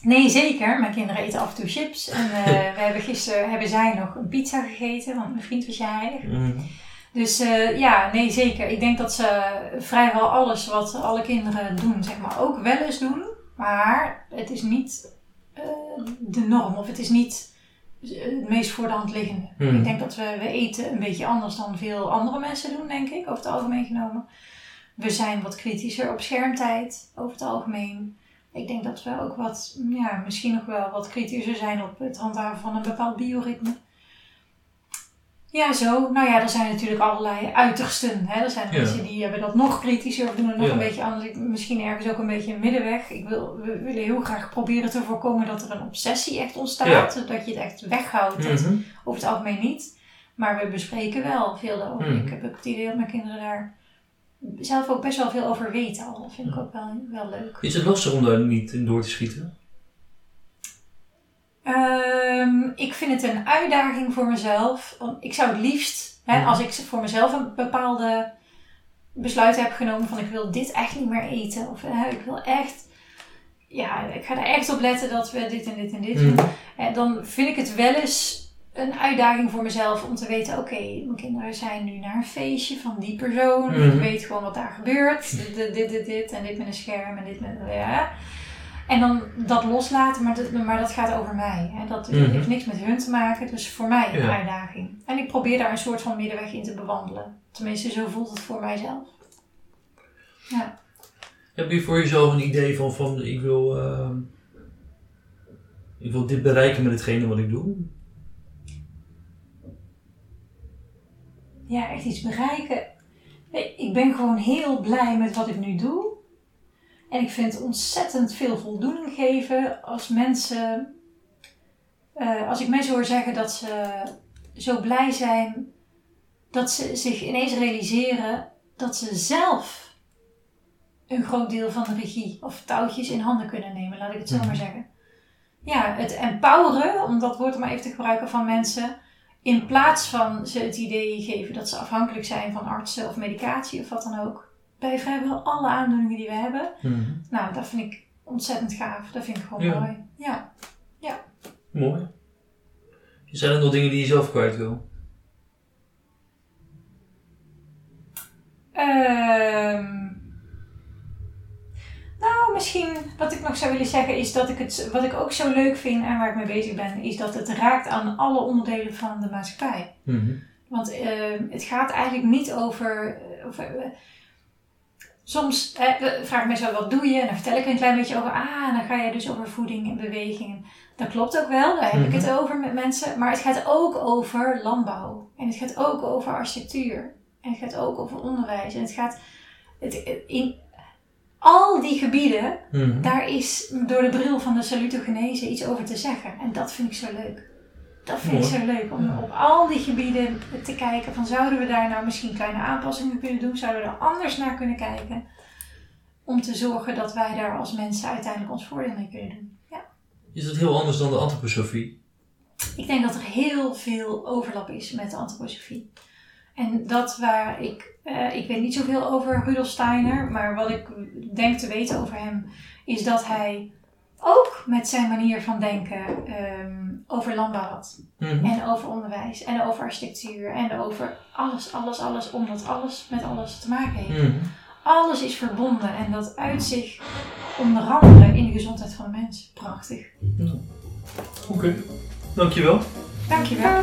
Speaker 1: Nee, zeker. Mijn kinderen eten af en toe chips. En eh, [LAUGHS] we hebben gisteren hebben zij nog een pizza gegeten, want mijn vriend was jarig.
Speaker 2: mhm.
Speaker 1: Dus eh, ja, nee, zeker. Ik denk dat ze vrijwel alles wat alle kinderen doen, zeg maar, ook wel eens doen. Maar het is niet eh, de norm of het is niet het meest voor de hand liggende.
Speaker 2: Mhm.
Speaker 1: Ik denk dat we, we eten een beetje anders dan veel andere mensen doen, denk ik, over het algemeen genomen. We zijn wat kritischer op schermtijd, over het algemeen. Ik denk dat we ook wat, ja, misschien nog wel wat kritischer zijn op het handhaven van een bepaald bioritme. Ja, zo. Nou ja, er zijn natuurlijk allerlei uitersten. Hè? Er zijn
Speaker 2: Ja.
Speaker 1: mensen die hebben dat nog kritischer of doen het nog
Speaker 2: Ja.
Speaker 1: een beetje anders. Misschien ergens ook een beetje een middenweg. Ik wil, we willen heel graag proberen te voorkomen dat er een obsessie echt ontstaat.
Speaker 2: Ja.
Speaker 1: Zodat je het echt weghoudt. Dat
Speaker 2: Mhm.
Speaker 1: over het algemeen niet. Maar we bespreken wel veel daarover.
Speaker 2: Mhm.
Speaker 1: Ik heb ook het idee dat mijn kinderen daar zelf ook best wel veel over weten al. Dat vind ik ook wel, wel leuk.
Speaker 2: Is het lastig om daar niet in door te schieten?
Speaker 1: Ehm, ik vind het een uitdaging voor mezelf. Want ik zou het liefst, hè,
Speaker 2: Mhm.
Speaker 1: als ik voor mezelf een bepaalde besluit heb genomen van ik wil dit echt niet meer eten. Of hè, ik wil echt, ja, ik ga er echt op letten dat we dit en dit en dit
Speaker 2: Mhm.
Speaker 1: doen. En dan vind ik het wel eens een uitdaging voor mezelf om te weten, oké, mijn kinderen zijn nu naar een feestje van die persoon.
Speaker 2: Mhm.
Speaker 1: Ik weet gewoon wat daar gebeurt. Dit, dit, dit, dit, en dit met een scherm en dit met ja. En dan dat loslaten, maar dat, maar dat gaat over mij. Hè. Dat
Speaker 2: Mhm.
Speaker 1: heeft niks met hun te maken, dus voor mij een
Speaker 2: Ja.
Speaker 1: uitdaging. En ik probeer daar een soort van middenweg in te bewandelen. Tenminste, zo voelt het voor mijzelf. Ja.
Speaker 2: Heb je voor jezelf een idee van, van ik, wil, ehm, ik wil dit bereiken met hetgene wat ik doe?
Speaker 1: ja, echt iets bereiken. Ik ben gewoon heel blij met wat ik nu doe. En ik vind het ontzettend veel voldoening geven als mensen. eh, als ik mensen hoor zeggen dat ze zo blij zijn dat ze zich ineens realiseren dat ze zelf een groot deel van de regie of touwtjes in handen kunnen nemen, laat ik het zo
Speaker 2: Mhm.
Speaker 1: maar zeggen. Ja, het empoweren, om dat woord maar even te gebruiken van mensen, in plaats van ze het idee geven dat ze afhankelijk zijn van artsen of medicatie of wat dan ook, bij vrijwel alle aandoeningen die we hebben. Nou, dat vind ik ontzettend gaaf. Dat vind ik gewoon
Speaker 2: Ja.
Speaker 1: mooi. Ja.
Speaker 2: Mooi. Zijn er nog dingen die je zelf kwijt wil?
Speaker 1: Ehm, nou, misschien wat ik nog zou willen zeggen is dat ik het, wat ik ook zo leuk vind en waar ik mee bezig ben, is dat het raakt aan alle onderdelen van de maatschappij. Want ehm, het gaat eigenlijk niet over. over soms we- vragen mensen wel wat doe je en dan vertel ik er een klein beetje over. Ah, dan ga je dus over voeding en beweging. Dat klopt ook wel, daar heb ik het over met mensen. Maar het gaat ook over landbouw. En het gaat ook over architectuur. En het gaat ook over onderwijs. En het gaat. Het, in al die gebieden, daar is door de bril van de salutogenese iets over te zeggen. En dat vind ik zo leuk. Dat vind ik zo leuk, om
Speaker 2: Ja.
Speaker 1: op al die gebieden te kijken van zouden we daar nou misschien kleine aanpassingen kunnen doen? Zouden we er anders naar kunnen kijken? Om te zorgen dat wij daar als mensen uiteindelijk ons voordeel mee kunnen doen. Ja.
Speaker 2: Is dat heel anders dan de antroposofie?
Speaker 1: Ik denk dat er heel veel overlap is met de antroposofie. En dat waar ik, eh, ik weet niet zoveel over Rudolf Steiner, maar wat ik denk te weten over hem, is dat hij ook met zijn manier van denken ehm, over landbouw had. En over onderwijs en over architectuur en over alles, alles, alles, omdat alles met alles te maken heeft. Alles is verbonden en dat uit zich onder andere in de gezondheid van de mens. Prachtig.
Speaker 2: Oké, dankjewel.
Speaker 1: Dankjewel.